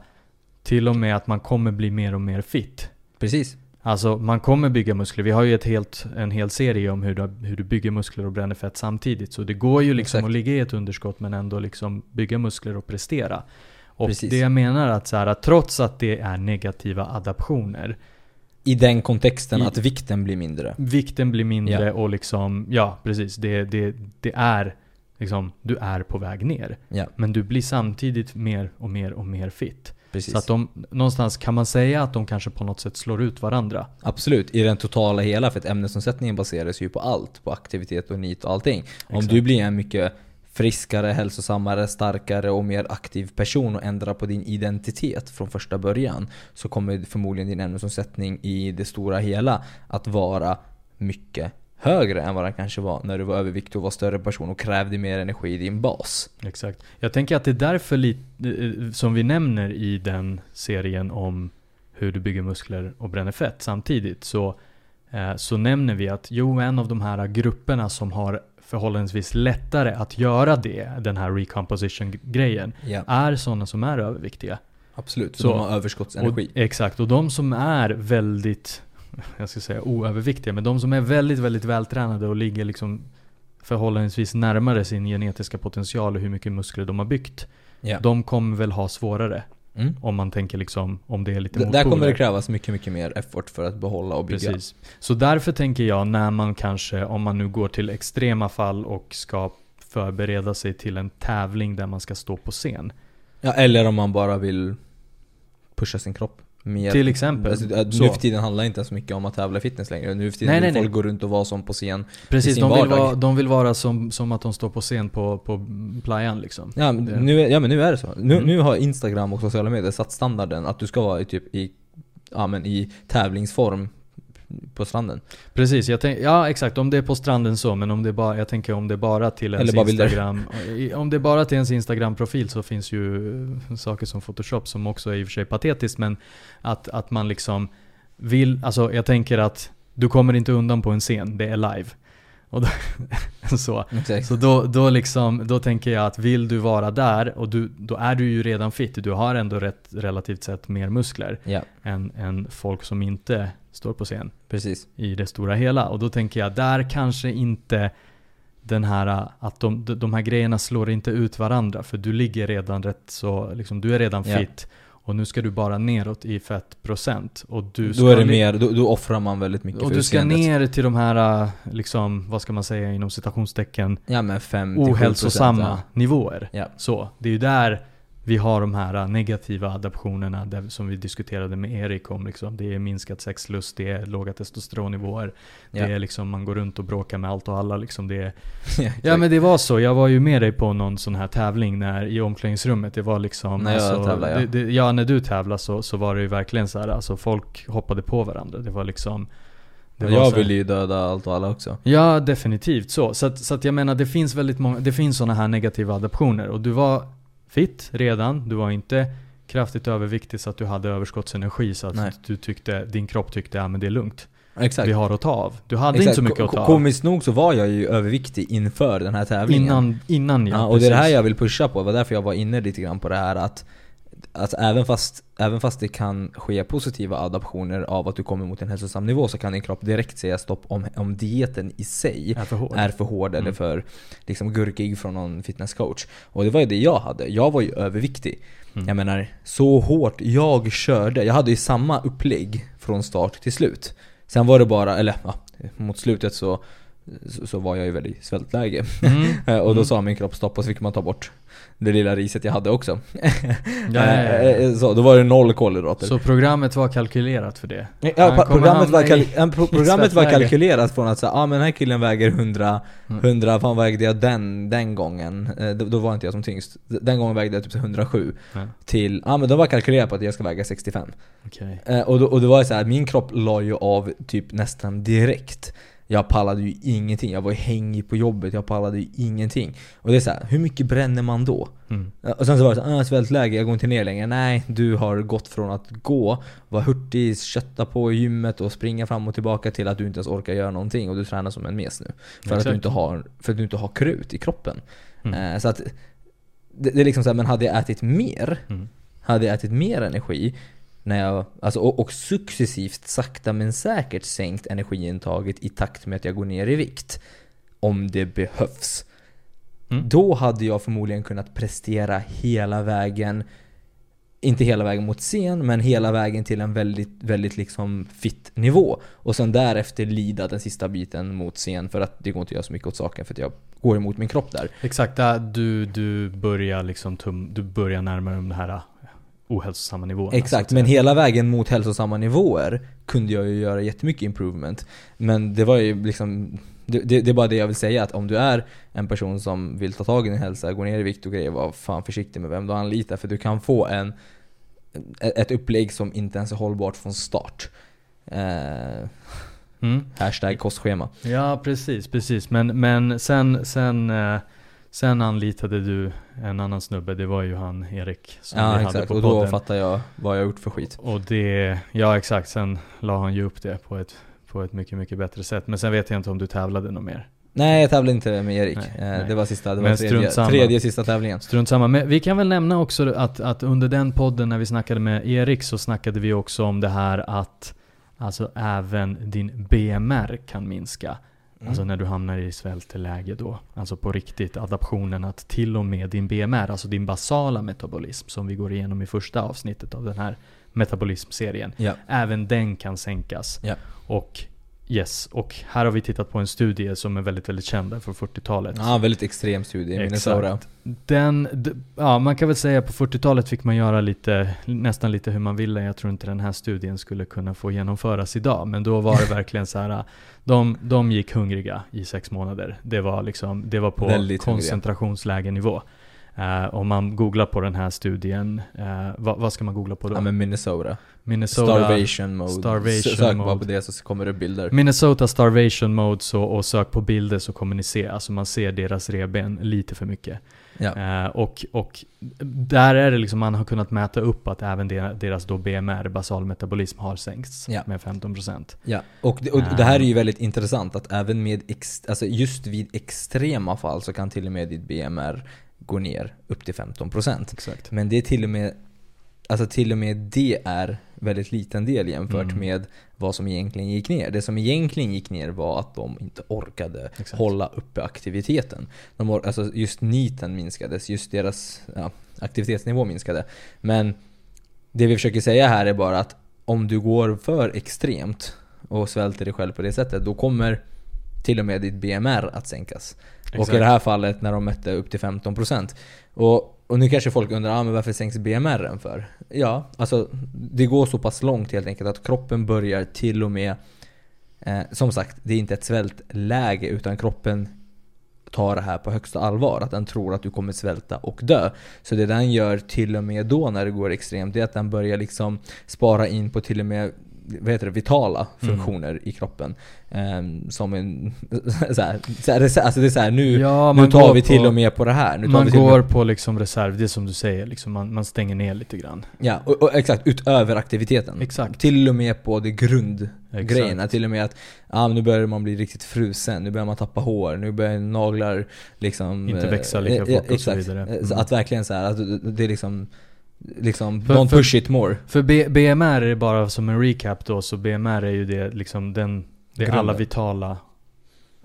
till och med att man kommer bli mer och mer fit. Precis. Alltså man kommer bygga muskler. Vi har ju ett helt, en hel serie om hur du, hur du bygger muskler och bränner fett samtidigt. Så det går ju liksom Exakt. att ligga i ett underskott men ändå liksom bygga muskler och prestera. Och Precis. det jag menar att så här, att trots att det är negativa adaptioner, I den kontexten I- att vikten blir mindre. vikten blir mindre Ja. och liksom, ja precis, det, det, det är liksom, du är på väg ner. Ja, Men du blir samtidigt mer och mer och mer fit. Precis. Så att de, någonstans kan man säga att de kanske på något sätt slår ut varandra. Absolut, i den totala hela. För att ämnesomsättningen baseras ju på allt. På aktivitet och nit och allting. Om Exakt. du blir en mycket friskare, hälsosammare, starkare och mer aktiv person och ändrar på din identitet från första början så kommer förmodligen din ämnesomsättning i det stora hela att vara mycket högre än vad den kanske var när du var överviktig och var större person och krävde mer energi i din bas. Exakt. Jag tänker att det är därför lite, eh, som vi nämner i den serien om hur du bygger muskler och bränner fett samtidigt så, eh, så nämner vi att jo, en av de här grupperna som har förhållandevis lättare att göra det, den här recomposition-grejen, Ja, är sådana som är överviktiga. absolut. För Så- de har överskottsenergi. Och, exakt, och de som är väldigt, jag ska säga oöverviktiga, men de som är väldigt, väldigt vältränade och ligger liksom förhållandevis närmare sin genetiska potential och hur mycket muskler de har byggt. ja. De kommer väl ha svårare. Mm. Om man tänker liksom, om det är lite motpoler. där kommer det krävas mycket, mycket mer effort för att behålla och bygga. Precis. Så därför tänker jag när man kanske, om man nu går till extrema fall och ska förbereda sig till en tävling där man ska stå på scen. Ja, eller om man bara vill pusha sin kropp mer. Till exempel. Alltså, nu för tiden handlar det inte så mycket om att tävla i fitness längre. Nu för tiden Nej, vill nej, folk nej. gå runt och vara som på scen. Precis, sin de vill, vardag. vara, de vill vara som, som att de står på scen på, på playan liksom. Ja, men Det- nu, ja men nu är det så. Nu, Mm. nu har Instagram och sociala medier satt standarden att du ska vara i, typ i, ja, men i tävlingsform på stranden. Precis, jag tänk, ja exakt om det är på stranden så, men om det bara, jag tänker om det bara till ens bara. Instagram Om det bara till ens Instagram-profil så finns ju saker som Photoshop som också är i och för sig patetiskt men att, att man liksom vill, alltså jag tänker att du kommer inte undan på en scen, det är live. Och då, så. Exakt. Så då, då, liksom, då tänker jag att vill du vara där och du, då är du ju redan fit. Du har ändå rätt, relativt sett mer muskler Ja, än, än folk som inte står på scen precis. i det stora hela. Och då tänker jag, där kanske inte den här, att de, de här grejerna slår inte ut varandra. För du ligger redan rätt så, liksom, du är redan Ja. fit. Och nu ska du bara neråt i fettprocent. Och du Då är det mer, då, då offrar man väldigt mycket och för du ska ner till de här, liksom, vad ska man säga inom citationstecken, Ja men 5 till 7%, ohälsosamma ja. nivåer. Ja. Så, det är ju där vi har de här negativa adaptionerna där, som vi diskuterade med Erik om. Liksom. Det är minskat sexlust, det är låga testosteronnivåer. Ja. Det är liksom, man går runt och bråkar med allt och alla. Liksom. Det är, ja, ja men det var så, jag var ju med dig på någon sån här tävling när, i omklädningsrummet. Det var liksom... När jag tävlade, ja. det, det, ja, när du tävlade så, så var det ju verkligen så här, alltså folk hoppade på varandra. Det var liksom... Det jag vill ju döda allt och alla också. Ja, definitivt så. Så att, så att jag menar, det finns väldigt många, det finns sådana här negativa adaptioner. Och du var fit redan, du var inte kraftigt överviktig så att du hade överskottsenergi så att Nej. du tyckte, din kropp tyckte, ja men det är lugnt. Exakt. Vi har att ta av. Du hade Exakt. inte så mycket att ta av. Komiskt nog så var jag ju överviktig inför den här tävlingen. Innan, innan ja, Ja, och det är det här precis. jag vill pusha på, det var därför jag var inne lite grann på det här att att även fast, även fast det kan ske positiva adaptioner av att du kommer mot en hälsosam nivå så kan din kropp direkt säga stopp om, om dieten i sig är för hård. är för hård eller Mm. för liksom gurkig från någon fitnesscoach. Och det var ju det jag hade. Jag var ju överviktig. Mm. Jag menar, så hårt jag körde. Jag hade ju samma upplägg från start till slut. Sen var det bara, eller ja, mot slutet så, så, var jag ju väldigt svältläge. Mm. Och då Mm. sa min kropp stopp och så fick man ta bort det lilla riset jag hade också. Ja, ja, ja, Eh, eh, Så, då var det noll kolhydrater. Så programmet var kalkylerat för det? Ja, programmet, var hamna i- kal- pro- programmet var kalkylerat från att säga ah, men den här killen väger 100, Mm. 100 vad vägde jag den, den gången? Eh, Då, då var inte jag som tyngst. Den gången vägde jag typ så 107. Ja. Till, ja ah, men då var kalkylerat på att jag ska väga 65. Okej. Eh, och, då, och det var så här, min kropp la ju av typ nästan direkt. Jag pallade ju ingenting. Jag var ju hängig på jobbet. Jag pallade ju ingenting. Och det är så här, hur mycket bränner man då? Mm. Och sen så var det såhär, ah, svältläge, jag går inte ner längre. Nej, du har gått från att gå, vara hurtig, kötta på i gymmet och springa fram och tillbaka till att du inte ens orkar göra någonting och du tränar som en mes nu. För, att du, inte har, för att du inte har krut i kroppen. Mm. Eh, så att det, det är liksom såhär, men hade jag ätit mer, Mm. hade jag ätit mer energi när jag, alltså, och, och successivt sakta men säkert sänkt energiintaget i takt med att jag går ner i vikt. Om det behövs. Mm. Då hade jag förmodligen kunnat prestera hela vägen inte hela vägen mot scen, men hela vägen till en väldigt, väldigt liksom fit nivå. Och sen därefter lida den sista biten mot scen för att det går inte att göra så mycket åt saken för att jag går emot min kropp där. Exakt, du, du börjar liksom tum, du börjar närmare de här ohälsosamma nivåerna. så Exakt, men hela vägen mot hälsosamma nivåer kunde jag ju göra jättemycket improvement. Men det var ju liksom det, det, det är bara det jag vill säga, att om du är en person som vill ta tag i din hälsa, gå ner i vikt och grejer, var fan försiktig med vem du anlitar för du kan få en ett upplägg som inte ens är hållbart från start. Eh, Mm. hashtag kostschema. Ja, precis, precis. Men, men sen, sen, eh, sen anlitade du en annan snubbe, det var ju han Erik som vi Ja hade exakt, på och då podden. fattar jag vad jag gjort för skit. Och det, ja exakt, sen la han ju upp det på ett, på ett mycket, mycket bättre sätt. Men sen vet jag inte om du tävlade något mer. Nej jag tävlade inte med Erik. Nej, Eh, nej. Det var sista, det var tredje, tredje sista tävlingen. Strunt samma. Men vi kan väl nämna också att, att under den podden när vi snackade med Erik så snackade vi också om det här att alltså även din BMR kan minska. Alltså när du hamnar i svältläge då. Alltså på riktigt adaptionen att till och med din BMR, alltså din basala metabolism som vi går igenom i första avsnittet av den här metabolismserien. Ja. Även den kan sänkas. Ja. Och yes, och här har vi tittat på en studie som är väldigt, väldigt känd från 40-talet. Ja, väldigt extrem studie i Minnesota. Den, ja man kan väl säga på 40-talet fick man göra lite, nästan lite hur man ville. Jag tror inte den här studien skulle kunna få genomföras idag. Men då var det verkligen så här. De, de gick hungriga i sex månader. Det var liksom, det var på Väldigt hungriga. Uh, om man googlar på den här studien, eh, vad, vad ska man googla på då? Ja men Minnesota. Minnesota, Starvation mode. Starvation Sök bara mode. på det så kommer det bilder. Minnesota Starvation Mode så, och sök på bilder så kommer ni se, alltså man ser deras revben lite för mycket. Ja. Eh, och, och där är det liksom man har kunnat mäta upp att även de- deras då BMR, basal metabolism, har sänkts Ja. med 15%. Ja, och det, och det här är ju väldigt intressant att även med ex, alltså just vid extrema fall så kan till och med ditt BMR gå ner upp till 15%. Exakt. Men det är till och med Alltså till och med det är väldigt liten del jämfört Mm. med vad som egentligen gick ner. Det som egentligen gick ner var att de inte orkade Exakt. hålla uppe aktiviteten. De or- alltså just niten minskades, just deras ja, aktivitetsnivå minskade. Men det vi försöker säga här är bara att om du går för extremt och svälter dig själv på det sättet, då kommer till och med ditt BMR att sänkas. Och Exakt. i det här fallet när de mätte upp till 15%. Och, och nu kanske folk undrar, ah, men varför sänks BMR för? Ja, alltså det går så pass långt helt enkelt att kroppen börjar till och med eh, Som sagt, det är inte ett svältläge utan kroppen tar det här på högsta allvar. Att den tror att du kommer svälta och dö. Så det den gör till och med då när det går extremt, det är att den börjar liksom spara in på till och med vad heter det, vitala Mm. funktioner i kroppen. Ehm, som en... så här, så här, alltså det är så här, nu, Ja, nu tar vi till på- och med på det här. Nu Man går på liksom reserv, det är som du säger, liksom man, man stänger ner lite grann. Ja, och, och exakt. Utöver aktiviteten. Exakt. Till och med på det grundgrejerna. Till och med att ah, nu börjar man bli riktigt frusen, nu börjar man tappa hår, nu börjar naglar liksom... Inte växa lika eh, fort och så vidare. Mm. att verkligen så här, att det är liksom... Liksom, För- don't för- push it more. För B, BMR är bara som en recap då, så BMR är ju det liksom den, det är alla vitala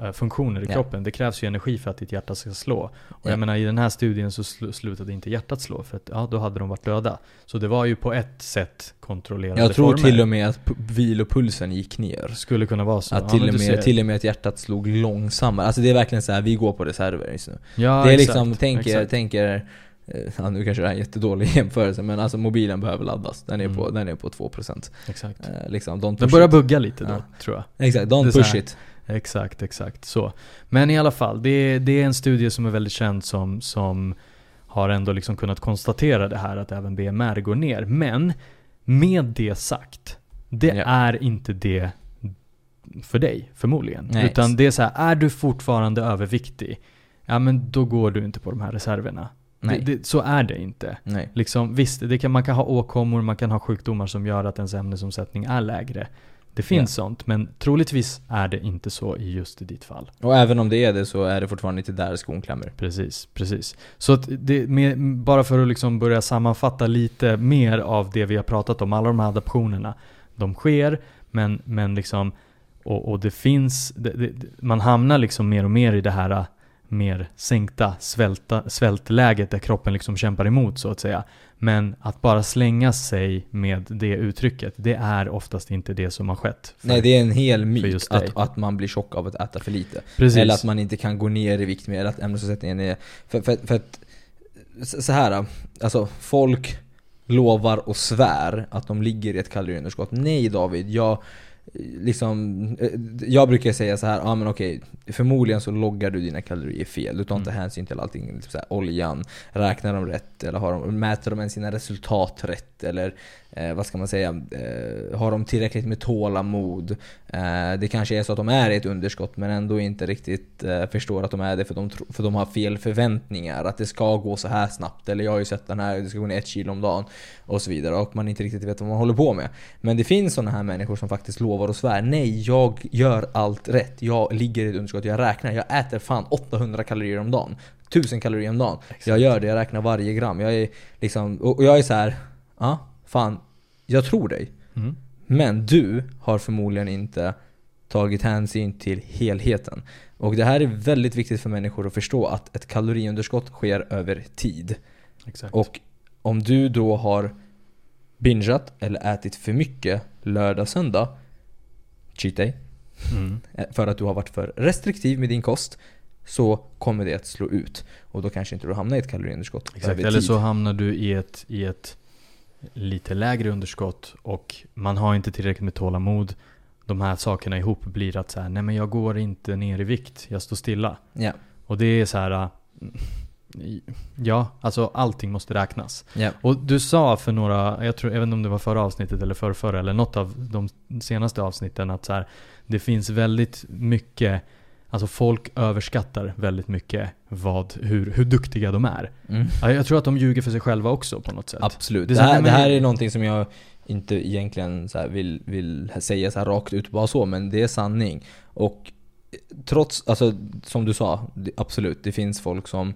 eh, funktioner i Ja. kroppen. Det krävs ju energi för att ditt hjärta ska slå. Och Ja. jag menar i den här studien så slu, slutade inte hjärtat slå för att ja, då hade de varit döda. Så det var ju på ett sätt kontrollerade Jag tror former. till och med att pu- vilopulsen gick ner. Skulle kunna vara så. Att Ja, till, men och med, till och med att hjärtat slog långsammare. Alltså det är verkligen så här, vi går på reserver just nu. Ja, det är exakt, liksom, tänker, tänker Ja, nu kanske det är en jättedålig jämförelse men alltså mobilen behöver laddas. Den är, Mm. på, den är på 2%. Exakt. Eh, liksom, Den börjar it. bugga lite då, Ja. tror jag. Exakt, don't push it. Exakt, exakt. Så. Men i alla fall, det är, det är en studie som är väldigt känd som, som har ändå liksom kunnat konstatera det här att även BMR går ner. Men med det sagt, det Ja. är inte det för dig, förmodligen. Nej. Utan det är så här, är du fortfarande överviktig, ja men då går du inte på de här reserverna. Det, det, så är det inte. Nej. Liksom, visst, det kan, man kan ha åkommor, man kan ha sjukdomar som gör att ens ämnesomsättning är lägre. Det finns sånt, men troligtvis är det inte så i just i ditt fall. Och även om det är det så är det fortfarande inte där skon klämmer. Precis, precis. Så att det, med, bara för att liksom börja sammanfatta lite mer av det vi har pratat om, alla de här adaptionerna. De sker, men, men liksom, och, och det finns, det, det, man hamnar liksom mer och mer i det här mer sänkta svälta, svältläget där kroppen liksom kämpar emot så att säga. Men att bara slänga sig med det uttrycket, det är oftast inte det som har skett. för- Nej, det är en hel myt att, att man blir tjock av att äta för lite. Precis. Eller att man inte kan gå ner i vikt mer, eller att ämnesomsättningen är... För, för, för att... Så så här, alltså folk lovar och svär att de ligger i ett kaloriunderskott. Nej David, jag... Liksom, eh, jag brukar säga så här, ah, men okej, förmodligen så loggar du dina kalorier fel. Du tar inte Mm. hänsyn till allting, typ så här, oljan, räknar de rätt? Eller har de, mäter de ens sina resultat rätt? Eller eh, vad ska man säga, eh, har de tillräckligt med tålamod? Eh, det kanske är så att de är i ett underskott men ändå inte riktigt eh, förstår att de är det för de, för de har fel förväntningar. Att det ska gå så här snabbt. Eller jag har ju sett den här, det ska gå ner ett kilo om dagen. Och så vidare. Och man inte riktigt vet vad man håller på med. Men det finns sådana här människor som faktiskt lovar och svär. Nej, jag gör allt rätt. Jag ligger i ett underskott. Jag räknar. Jag äter fan 800 kalorier om dagen. 1000 kalorier om dagen. Jag gör det. Jag räknar varje gram. Jag är liksom, och jag är så här. Ja, fan. Jag tror dig. Mm. Men du har förmodligen inte tagit hänsyn till helheten. Och det här är väldigt viktigt för människor att förstå att ett kaloriunderskott sker över tid. Exakt. Och om du då har bingeat eller ätit för mycket lördag, söndag, cheat day, Mm. eh, för att du har varit för restriktiv med din kost, så kommer det att slå ut. Och då kanske inte du hamnar i ett kaloriunderskott Exakt, över eller tid. så hamnar du i ett, i ett lite lägre underskott och man har inte tillräckligt med tålamod. De här sakerna ihop blir att så här, nej men jag går inte ner i vikt, jag står stilla. Ja, Och det är så här, ja, alltså allting måste räknas. ja. Och du sa för några, jag tror, inte om det var förra avsnittet eller förra, förra eller något av de senaste avsnitten att så här, det finns väldigt mycket, alltså folk överskattar väldigt mycket vad, hur, hur duktiga de är. Mm. Ja, jag tror att de ljuger för sig själva också på något sätt. Absolut. Det Det, här, här, det här är någonting som jag inte egentligen så vill, vill säga så rakt ut bara så, men det är sanning. Och trots, alltså som du sa, absolut, det finns folk som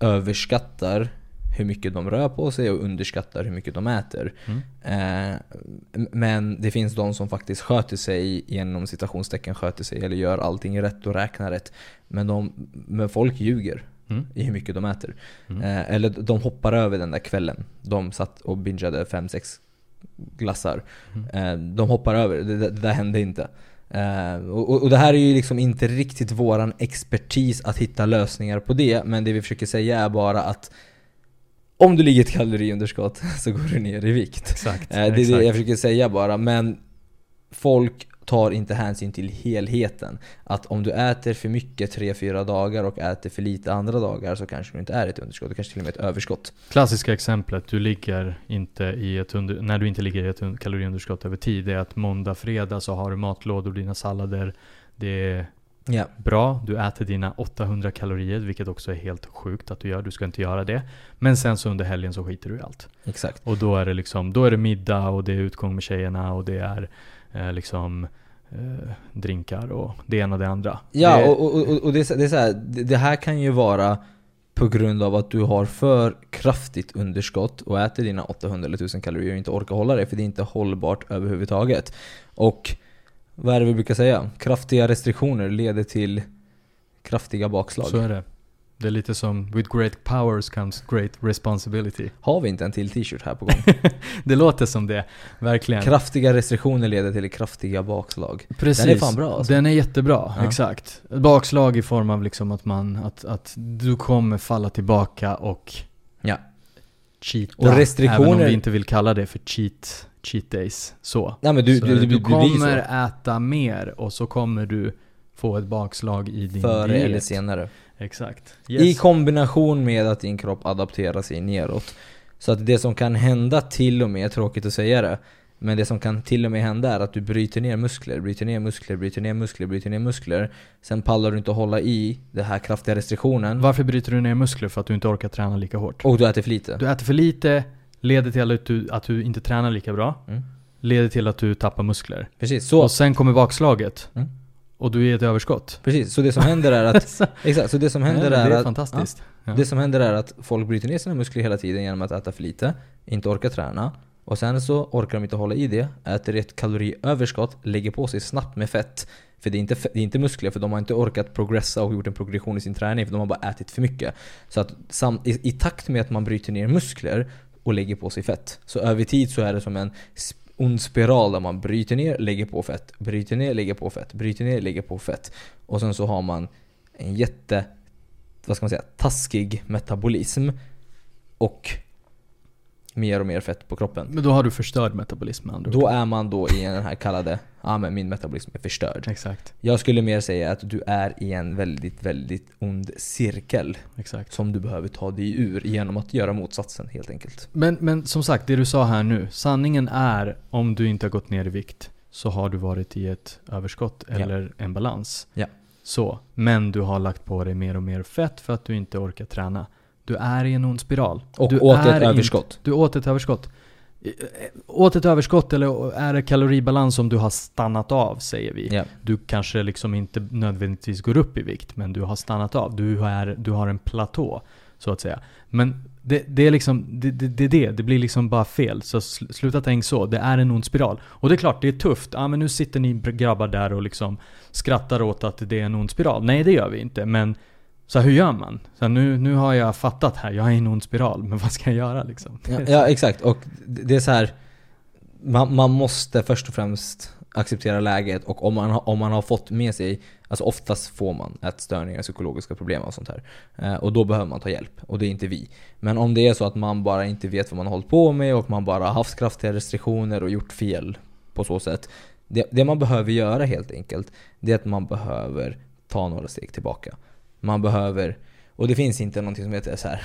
överskattar hur mycket de rör på sig och underskattar hur mycket de äter. Mm. Eh, men det finns de som faktiskt sköter sig, genom citationstecken sköter sig, eller gör allting rätt och räknar rätt. Men, de, men folk ljuger Mm. i hur mycket de äter. Mm. Eh, eller de hoppar över den där kvällen. De satt och bingeade 5-6 glassar. Mm. Eh, de hoppar över, det, det, det där hände inte. Och, och- och det här är ju liksom inte riktigt våran expertis att hitta lösningar på det, men det vi försöker säga är bara att om du ligger i ett kaloriunderskott så går du ner i vikt. Exakt. Eh, det är det exakt. jag försöker säga bara, men folk tar inte hänsyn till helheten. Att om du äter för mycket 3-4 dagar och äter för lite andra dagar så kanske du inte är ett underskott, du kanske till och med ett överskott. Klassiska exemplet, du ligger inte i ett under, när du inte ligger i ett un- kaloriunderskott över tid, det är att måndag, fredag så har du matlådor, dina sallader. Det är Ja. bra, du äter dina 800 kalorier, vilket också är helt sjukt att du gör, du ska inte göra det. Men sen så under helgen så skiter du i allt. Exakt. Och då är det liksom, då är det middag och det är utgång med tjejerna och det är eh, liksom eh, drinkar och det ena och det andra. Ja, det, och, och, och, och det, är det är så här, det, det här kan ju vara på grund av att du har för kraftigt underskott och äter dina 800 eller 1000 kalorier och inte orkar hålla det för det är inte hållbart överhuvudtaget. Och vad är det vi brukar säga? Kraftiga restriktioner leder till kraftiga bakslag. Så är det. Det är lite som with great powers comes great responsibility. Har vi inte en till t-shirt här på gång? Det låter som det, verkligen. kraftiga restriktioner leder till kraftiga bakslag. Precis. Den är fan bra, alltså. Den är jättebra, Ja. exakt. Bakslag i form av liksom att man, att, att du kommer falla tillbaka och Ja. cheata. Och restriktioner- Även om vi inte vill kalla det för cheat, cheat days. Så. Nej men du, så du, du, du, blir så. kommer äta mer och så kommer du få ett bakslag i din Före diet. eller senare. Exakt. I kombination med att din kropp adapterar sig neråt. Så att det som kan hända till och med, tråkigt att säga det, Men det som kan till och med hända är att du bryter ner muskler, bryter ner muskler, bryter ner muskler, bryter ner muskler. Sen pallar du inte att hålla i den här kraftiga restriktionen. Varför bryter du ner muskler? För att du inte orkar träna lika hårt. Och du äter för lite. Du äter för lite, leder till att du, att du inte tränar lika bra. Mm. Leder till att du tappar muskler. Precis, så, Och sen kommer bakslaget. Mm. Och du är ett överskott. precis. Så det som händer är att... exakt, så det som händer Ja, är, det är att... fantastiskt. Ja. Det som händer är att folk bryter ner sina muskler hela tiden genom att äta för lite, inte orka träna. Och sen så orkar de inte hålla i det, äter ett kaloriöverskott, lägger på sig snabbt med fett. För det är, inte, det är inte muskler, för de har inte orkat progressa och gjort en progression i sin träning, för de har bara ätit för mycket. Så att sam, i, i takt med att man bryter ner muskler och lägger på sig fett, så över tid så är det som en ond spiral där man bryter ner, lägger på fett, bryter ner, lägger på fett, bryter ner, lägger på fett. Och sen så har man en jätte vad ska man säga, taskig metabolism och mer och mer fett på kroppen. Men då har du förstörd metabolism med andra ord. Då är man då i den här kallade, ja men min metabolism är förstörd. Exakt. Jag skulle mer säga att du är i en väldigt, väldigt ond cirkel Exakt. som du behöver ta dig ur genom att göra motsatsen helt enkelt. Men, men som sagt, det du sa här nu. Sanningen är, om du inte har gått ner i vikt så har du varit i ett överskott Ja. eller en balans. Ja. Så. Men du har lagt på dig mer och mer fett för att du inte orkar träna. Du är i en ond spiral. Och du åt ett inte- överskott. Du åt ett överskott. Åt ett överskott eller är det kaloribalans som du har stannat av säger vi. Ja. Du kanske liksom inte nödvändigtvis går upp i vikt men du har stannat av. Du, är, du har en platå så att säga. Men det, det är liksom, det, det, det det. Blir liksom bara fel. Så sl- sluta tänk så. Det är en ond spiral. Och det är klart, det är tufft. Ja men nu sitter ni grabbar där och liksom skrattar åt att det är en ond spiral. Nej det gör vi inte. Men så här, hur gör man? Så här, nu, nu har jag fattat här, jag är i en ond spiral. Men vad ska jag göra liksom? Ja, ja exakt, och det är så här. Man, man måste först och främst acceptera läget och om man, har- om man har fått med sig, alltså oftast får man ätstörningar, psykologiska problem och sånt här. Eh, och då behöver man ta hjälp, och det är inte vi. Men om det är så att man bara inte vet vad man har hållit på med och man bara har haft kraftiga restriktioner och gjort fel på så sätt. Det, det man behöver göra helt enkelt, det är att man behöver ta några steg tillbaka. Man behöver, och det finns inte någonting som heter så här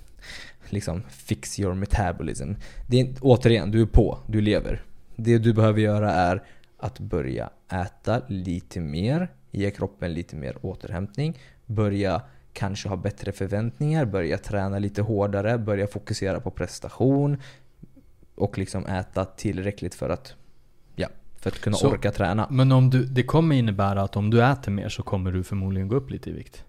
liksom fix your metabolism. Det är, återigen, du är på, du lever. Det du behöver göra är att börja äta lite mer, ge kroppen lite mer återhämtning, börja kanske ha bättre förväntningar, börja träna lite hårdare, börja fokusera på prestation och liksom äta tillräckligt för att, för att kunna Så- orka träna. Men om du, det kommer innebära att om du äter mer så kommer du förmodligen gå upp lite i vikt.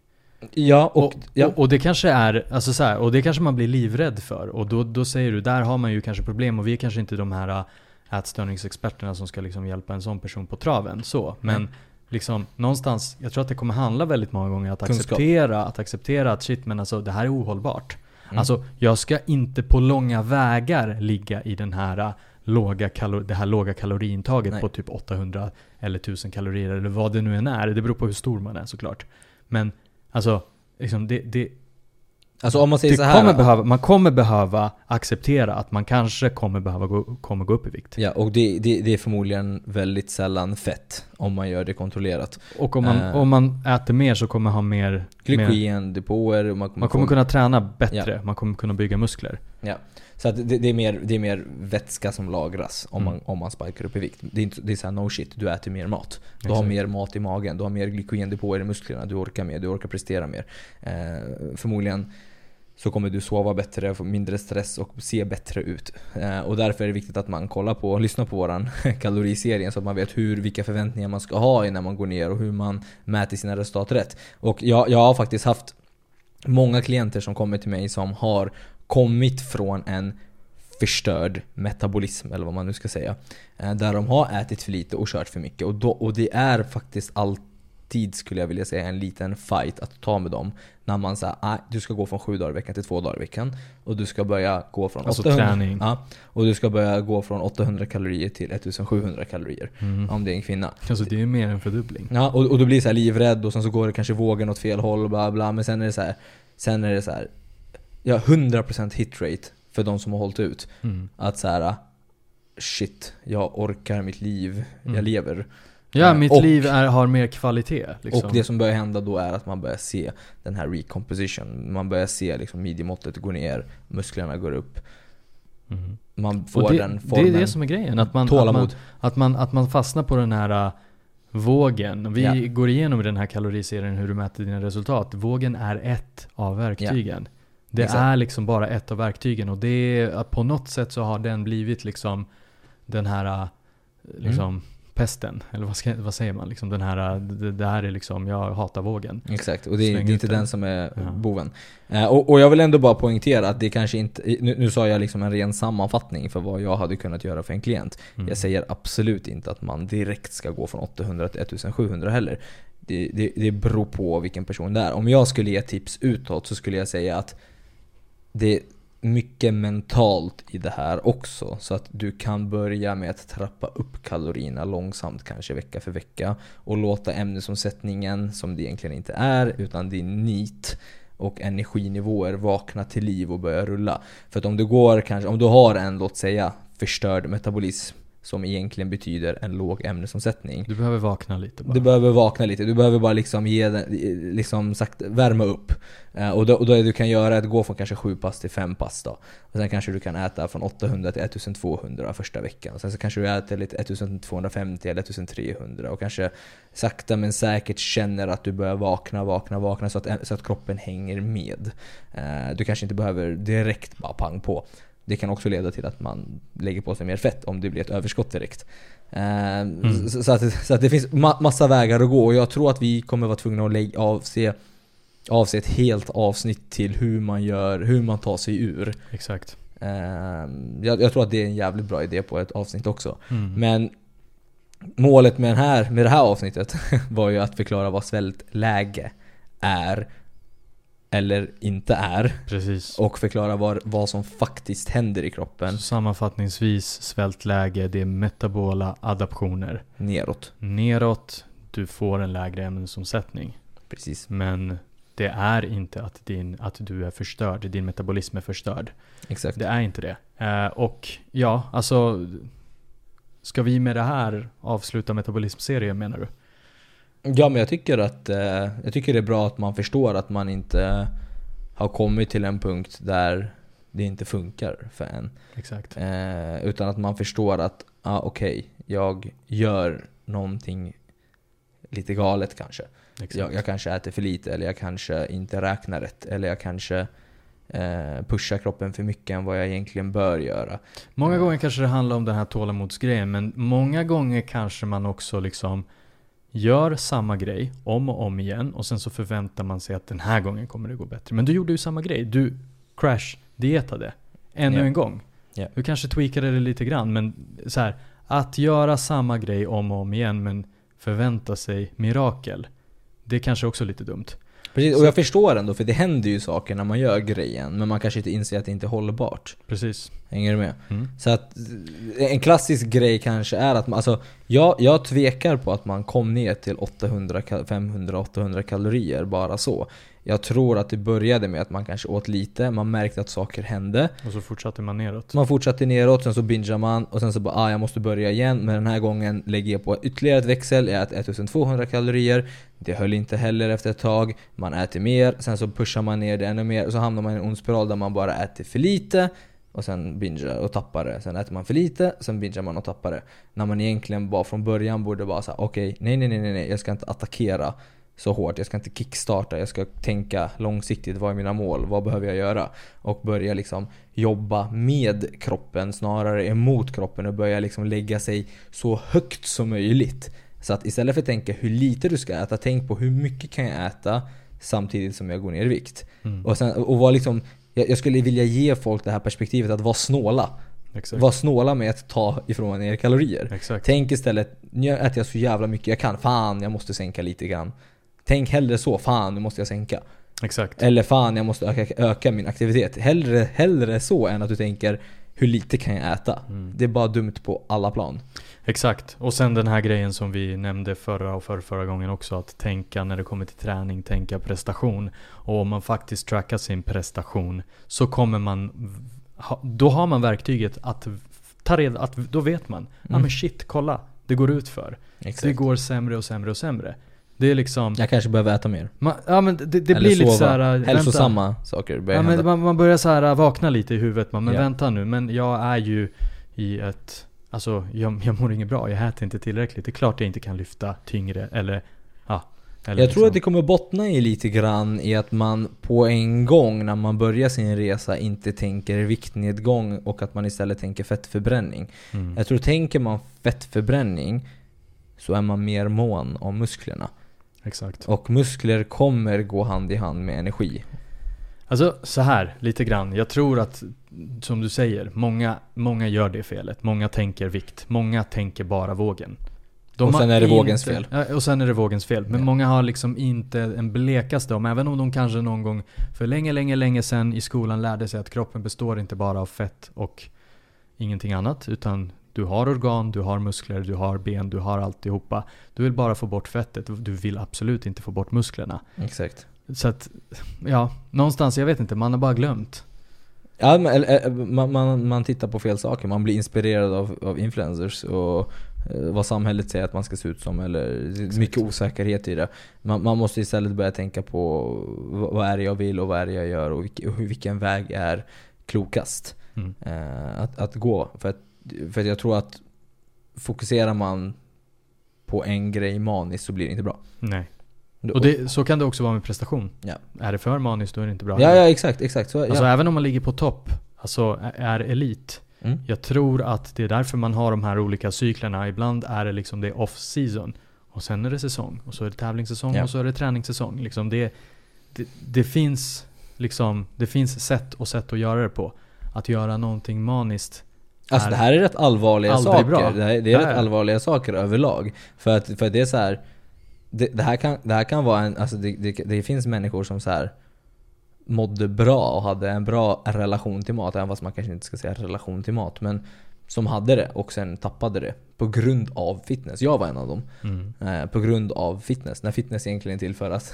Ja, och, Och, ja, och, och det kanske är, alltså så här, och det kanske man blir livrädd för. Och då, då säger du, där har man ju kanske problem och vi är kanske inte de här äh, ätstörningsexperterna som ska liksom hjälpa en sån person på traven. Så. Men Mm. liksom någonstans, jag tror att det kommer handla väldigt många gånger att Kunskap. acceptera, att acceptera att shit men alltså det här är ohållbart. Mm. Alltså jag ska inte på långa vägar ligga i den här låga kalor- det här låga kaloriintaget Nej. på typ 800 eller 1000 kalorier eller vad det nu än är. Det beror på hur stor man är såklart. Men alltså, liksom det, det, alltså om man säger så här. kommer behöva, man kommer behöva acceptera att man kanske kommer behöva gå, kommer gå upp i vikt. Ja, och det, det, det är förmodligen väldigt sällan fett om man gör det kontrollerat. Och om man, Eh. om man äter mer så kommer man ha mer, Glykogendepåer man kommer, man kommer få- kunna träna bättre, man kommer kunna bygga muskler. Ja. Så att det, det, är mer, det är mer vätska som lagras om, Mm. man, om man spikar upp i vikt. Det är, inte, det är såhär no shit, du äter mer mat. Du har Exakt. mer mat i magen, du har mer glykogendepåer i musklerna, du orkar mer, du orkar prestera mer. Eh, förmodligen så kommer du sova bättre, få mindre stress och se bättre ut. Eh, och därför är det viktigt att man kollar på och lyssnar på våran kaloriserie så att man vet hur, vilka förväntningar man ska ha innan man går ner och hur man mäter sina resultat rätt. Och jag, jag har faktiskt haft många klienter som kommer till mig som har kommit från en förstörd metabolism eller vad man nu ska säga. Eh, Där de har ätit för lite och kört för mycket. Och, då, och det är faktiskt alltid skulle jag vilja säga en liten fight att ta med dem. När man säger att du ska gå från sju dagar i veckan till två dagar i veckan. Och du ska börja gå från Alltså 800, träning. Ja, och du ska börja gå från 800 kalorier till 1700 kalorier. Mm. Om det är en kvinna. Alltså det är mer än fördubbling. Ja, och, och då blir så livrädd och sen så går det kanske vågen åt fel håll och bla bla. Men sen är det så här, sen är det så här, ja 100% hit rate för de som har hållit ut. Mm. Att så här, shit, jag orkar mitt liv, Mm. jag lever. Ja, Eh, mitt och- liv är, har mer kvalitet. Liksom. Och det som börjar hända då är att man börjar se den här recomposition. Man börjar se liksom midjemåttet gå ner, musklerna går upp. Mm. man får det, den det formen. är det som är grejen. Att man, att man, att man, att man fastnar på den här äh, vågen. Vi Ja. går igenom i den här kaloriserien hur du mäter dina resultat. Vågen är ett av verktygen. Det Exakt. är liksom bara ett av verktygen och det är, på något sätt så har den blivit liksom den här äh, liksom Mm. pesten. Eller vad, ska, vad säger man? Liksom den här, äh, det, här är liksom, jag hatar vågen. Exakt, och det, det är inte den. den som är Ja. boven. Eh, och, och jag vill ändå bara poängtera att det kanske inte, nu, nu sa jag liksom en ren sammanfattning för vad jag hade kunnat göra för en klient. Mm. Jag säger absolut inte att man direkt ska gå från 800 till 1700 heller. Det, det, det beror på vilken person det är. Om jag skulle ge tips utåt så skulle jag säga att det är mycket mentalt i det här också. Så att du kan börja med att trappa upp kalorierna långsamt, kanske vecka för vecka. Och låta ämnesomsättningen, som det egentligen inte är, utan din nit och energinivåer vakna till liv och börja rulla. För att om du går kanske, om du har en, låt säga, förstörd metabolism som egentligen betyder en låg ämnesomsättning. Du behöver vakna lite bara. Du behöver vakna lite, du behöver bara liksom ge den, liksom sagt, värma upp. Eh, och, då, och då du kan göra är att gå från kanske 7 pass till 5 pass då. Och sen kanske du kan äta från 800 till 1200 första veckan. Och sen så kanske du äter lite 1250 eller 1300 och kanske sakta men säkert känner att du börjar vakna, vakna, vakna så att, så att kroppen hänger med. Eh, du kanske inte behöver direkt bara pang på. Det kan också leda till att man lägger på sig mer fett om det blir ett överskott direkt. Eh, så, så, att, så att det finns ma massa vägar att gå och jag tror att vi kommer vara tvungna att lägga, avse, avse ett helt avsnitt till hur man gör, hur man tar sig ur. Exakt. Eh, jag, jag tror att det är en jävligt bra idé på ett avsnitt också. Mm. Men målet med, den här, med det här avsnittet var ju att förklara vad svältläge är eller inte är Precis. och förklara vad, vad som faktiskt händer i kroppen Så sammanfattningsvis, svältläge, det är metabola adaptioner. neråt. Neråt, du får en lägre ämnesomsättning. Precis. Men det är inte att, din, att du är förstörd, din metabolism är förstörd. Exakt. Det är inte det. Eh, och ja, alltså Ska vi med det här avsluta metabolismserien menar du? Ja men jag tycker att eh, jag tycker det är bra att man förstår att man inte har kommit till en punkt där det inte funkar för en. Exakt. Eh, utan att man förstår att, ah, okej, jag gör någonting lite galet kanske. Jag, jag kanske äter för lite, eller jag kanske inte räknar rätt, eller jag kanske eh, pushar kroppen för mycket än vad jag egentligen bör göra. Många gånger kanske det handlar om den här tålamodsgrejen, men många gånger kanske man också liksom gör samma grej om och om igen och sen så förväntar man sig att den här gången kommer det gå bättre. Men du gjorde ju samma grej. Du crash-dietade ännu Ja. en gång. Ja. Du kanske tweakade det lite grann, men så här, att göra samma grej om och om igen men förvänta sig mirakel. Det är kanske också lite dumt. Precis, och jag förstår ändå, för det händer ju saker när man gör grejen, men man kanske inte inser att det inte är hållbart. Precis. Hänger du med? Mm. Så att en klassisk grej kanske är att man, alltså, jag, jag tvekar på att man kom ner till 800, 500-800 kalorier bara så. Jag tror att det började med att man kanske åt lite, man märkte att saker hände. Och så fortsatte man neråt. Man fortsatte neråt, sen så bingear man och sen så bara ah, jag måste börja igen. Men den här gången lägger jag på ytterligare ett växel, jag äter 1200 kalorier. Det höll inte heller efter ett tag. Man äter mer, sen så pushar man ner det ännu mer och så hamnar man i en ond spiral där man bara äter för lite. Och sen bingear och tappar det. Sen äter man för lite, sen bingear man och tappar det. När man egentligen bara från början borde bara säga okej, nej nej nej nej nej, jag ska inte attackera så hårt. Jag ska inte kickstarta, jag ska tänka långsiktigt. Vad är mina mål? Vad behöver jag göra? Och börja liksom jobba med kroppen snarare emot kroppen och börja liksom lägga sig så högt som möjligt. Så att istället för att tänka hur lite du ska äta, tänk på hur mycket kan jag äta samtidigt som jag går ner i vikt. Mm. Och, sen, och vara liksom, jag, jag skulle vilja ge folk det här perspektivet att vara snåla. Exakt. Var snåla med att ta ifrån er kalorier. Exakt. Tänk istället, nu äter jag så jävla mycket jag kan. Fan, jag måste sänka lite grann. Tänk hellre så, fan nu måste jag sänka. Exakt. Eller fan, jag måste öka, öka min aktivitet. Hellre, hellre så än att du tänker hur lite kan jag äta? Mm. Det är bara dumt på alla plan. Exakt. Och sen den här grejen som vi nämnde förra och förra, förra gången också. Att tänka när det kommer till träning, tänka prestation. Och om man faktiskt trackar sin prestation så kommer man... Då har man verktyget att ta reda att Då vet man. Mm. men shit, kolla. Det går ut för. Exakt. Det går sämre och sämre och sämre. Det är liksom... Jag kanske behöver äta mer. Man, ja men det, det blir lite sova. så här. äh, vänta. Hälsosamma saker börjar Ja, men hända. man, man börjar så här äh, vakna lite i huvudet. Man, men Ja. vänta nu, men jag är ju i ett... Alltså jag, jag mår inget bra, jag äter inte tillräckligt. Det är klart jag inte kan lyfta tyngre eller... Ja. Eller Jag tror liksom- att det kommer bottna i lite grann i att man på en gång när man börjar sin resa inte tänker viktnedgång och att man istället tänker fettförbränning. Mm. Jag tror tänker man fettförbränning så är man mer mån om musklerna. Exakt. Och muskler kommer gå hand i hand med energi. Alltså så här, lite grann. Jag tror att, som du säger, många, många gör det felet. Många tänker vikt. Många tänker bara vågen. De Och sen är det vågens fel. Ja, och sen är det vågens fel. Men Ja. många har liksom inte en blekaste om, även om de kanske någon gång för länge, länge, länge sedan i skolan lärde sig att kroppen består inte bara av fett och ingenting annat. Utan du har organ, du har muskler, du har ben, du har alltihopa. Du vill bara få bort fettet. Du vill absolut inte få bort musklerna. Exakt. Så att, ja, någonstans, jag vet inte, man har bara glömt. Ja, eh, man, man, man tittar på fel saker. Man blir inspirerad av, av influencers och eh, vad samhället säger att man ska se ut som. Eller är mycket osäkerhet i det. Man, man måste istället börja tänka på vad, är det jag vill och vad är det jag gör och vilken väg är klokast Mm. eh, att, att gå. För att, för att jag tror att fokuserar man på en grej maniskt så blir det inte bra. Nej. Och det, så kan det också vara med prestation. Ja. Är det för maniskt då är det inte bra. Ja, ja exakt, exakt. Så, Alltså ja. även om man ligger på topp, alltså är- är elit. Mm. Jag tror att det är därför man har de här olika cyklerna. Ibland är det liksom det off season. Och sen är det säsong. Och så är det tävlingssäsong Ja. och så är det träningssäsong. Liksom det, det, det finns liksom, det finns sätt och sätt att göra det på. Att göra någonting maniskt Alltså det här är rätt allvarliga saker. bra. Det, här, det är Det rätt allvarliga saker överlag. För att, för att det är så här. Det, det, här kan, det här kan vara en, alltså det, det, det finns människor som så här mådde bra och hade en bra relation till mat, även fast man kanske inte ska säga relation till mat. Men som hade det och sen tappade det på grund av fitness. Jag var en av dem. Mm. Eh, på grund av fitness. När fitness egentligen är till för att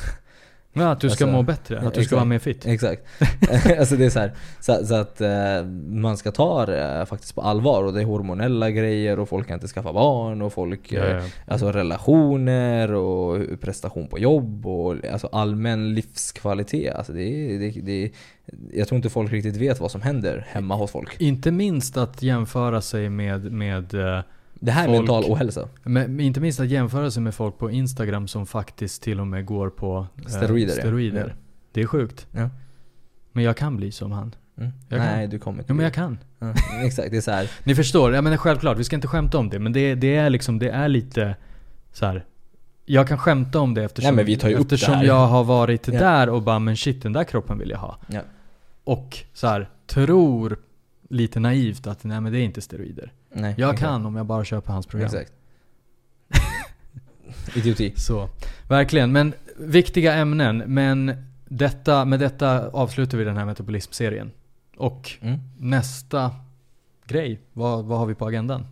Ja, att du ska Alltså, må bättre. Att du ska exakt. vara mer fit. Exakt. alltså det är så, här, så, så att eh, man ska ta det faktiskt på allvar och det är hormonella grejer och folk kan inte skaffa barn och folk Ja, eh, ja. Alltså relationer och prestation på jobb och alltså allmän livskvalitet. Alltså det, är- det, det, jag tror inte folk riktigt vet vad som händer hemma hos folk. Inte minst att jämföra sig med, med, eh, Det här är Folk- mental ohälsa. med inte minst att jämföra sig med folk på Instagram som faktiskt till och med går på eh, Steroider, ja. steroider. Ja. Det är sjukt. Ja. Men jag kan bli som han. Mm. Jag Nej, kan. du kommer inte Ja men jag kan. Ja, exakt, det är så här. Ni förstår, jag menar självklart, vi ska inte skämta om det. Men det, det är liksom, det är lite så här. Jag kan skämta om det eftersom, Nej, men eftersom det jag har varit Ja. där och bara men shit den där kroppen vill jag ha. Ja. Och så här, tror lite naivt att nej men det är inte steroider. Nej, Jag exakt. kan om jag bara köper hans program. Exakt. Idioti. Så, verkligen. Men viktiga ämnen. Men detta, med detta avslutar vi den här metabolismserien. Och Mm. nästa grej, vad, vad har vi på agendan?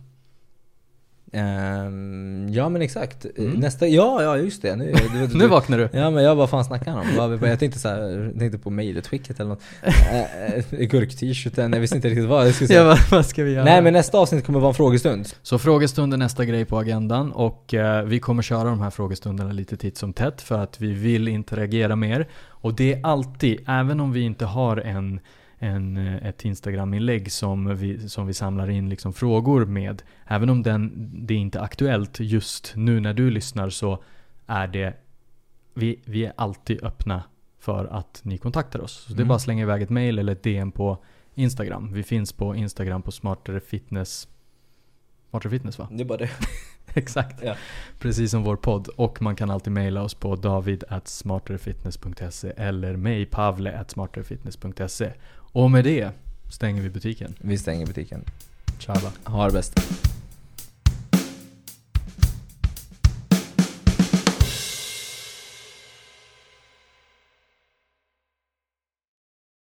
Ehm, ja men exakt. Mm. Nästa, ja ja just det. Nu, du, du, Nu vaknar du. Ja men jag vad fan snackar han om? Jag tänkte, så här, tänkte på mejlutskicket eller något. Äh, Gurk-t-shirten, jag visste inte riktigt vad jag skulle säga. Ja, vad, ska vi göra? Nej men nästa avsnitt kommer vara en frågestund. Så frågestund är nästa grej på agendan och eh, vi kommer köra de här frågestunderna lite titt som tätt för att vi vill interagera mer. Och det är alltid, även om vi inte har en, en, eh, ett Instagram-inlägg som vi, som vi samlar in liksom frågor med. Även om den, det är inte är aktuellt just nu när du lyssnar så är det, vi, vi är alltid öppna för att ni kontaktar oss. Så det är Mm. bara att slänga iväg ett mail eller ett DM på Instagram. Vi finns på Instagram på smartare fitness Smartare Fitness va? Det är bara det. Exakt. Ja. Precis som vår podd. Och man kan alltid mejla oss på david.smarterefitness.se eller mig, pavle.smarterefitness.se. Och med det stänger vi butiken. Vi stänger butiken. Ciao. Ha det bäst.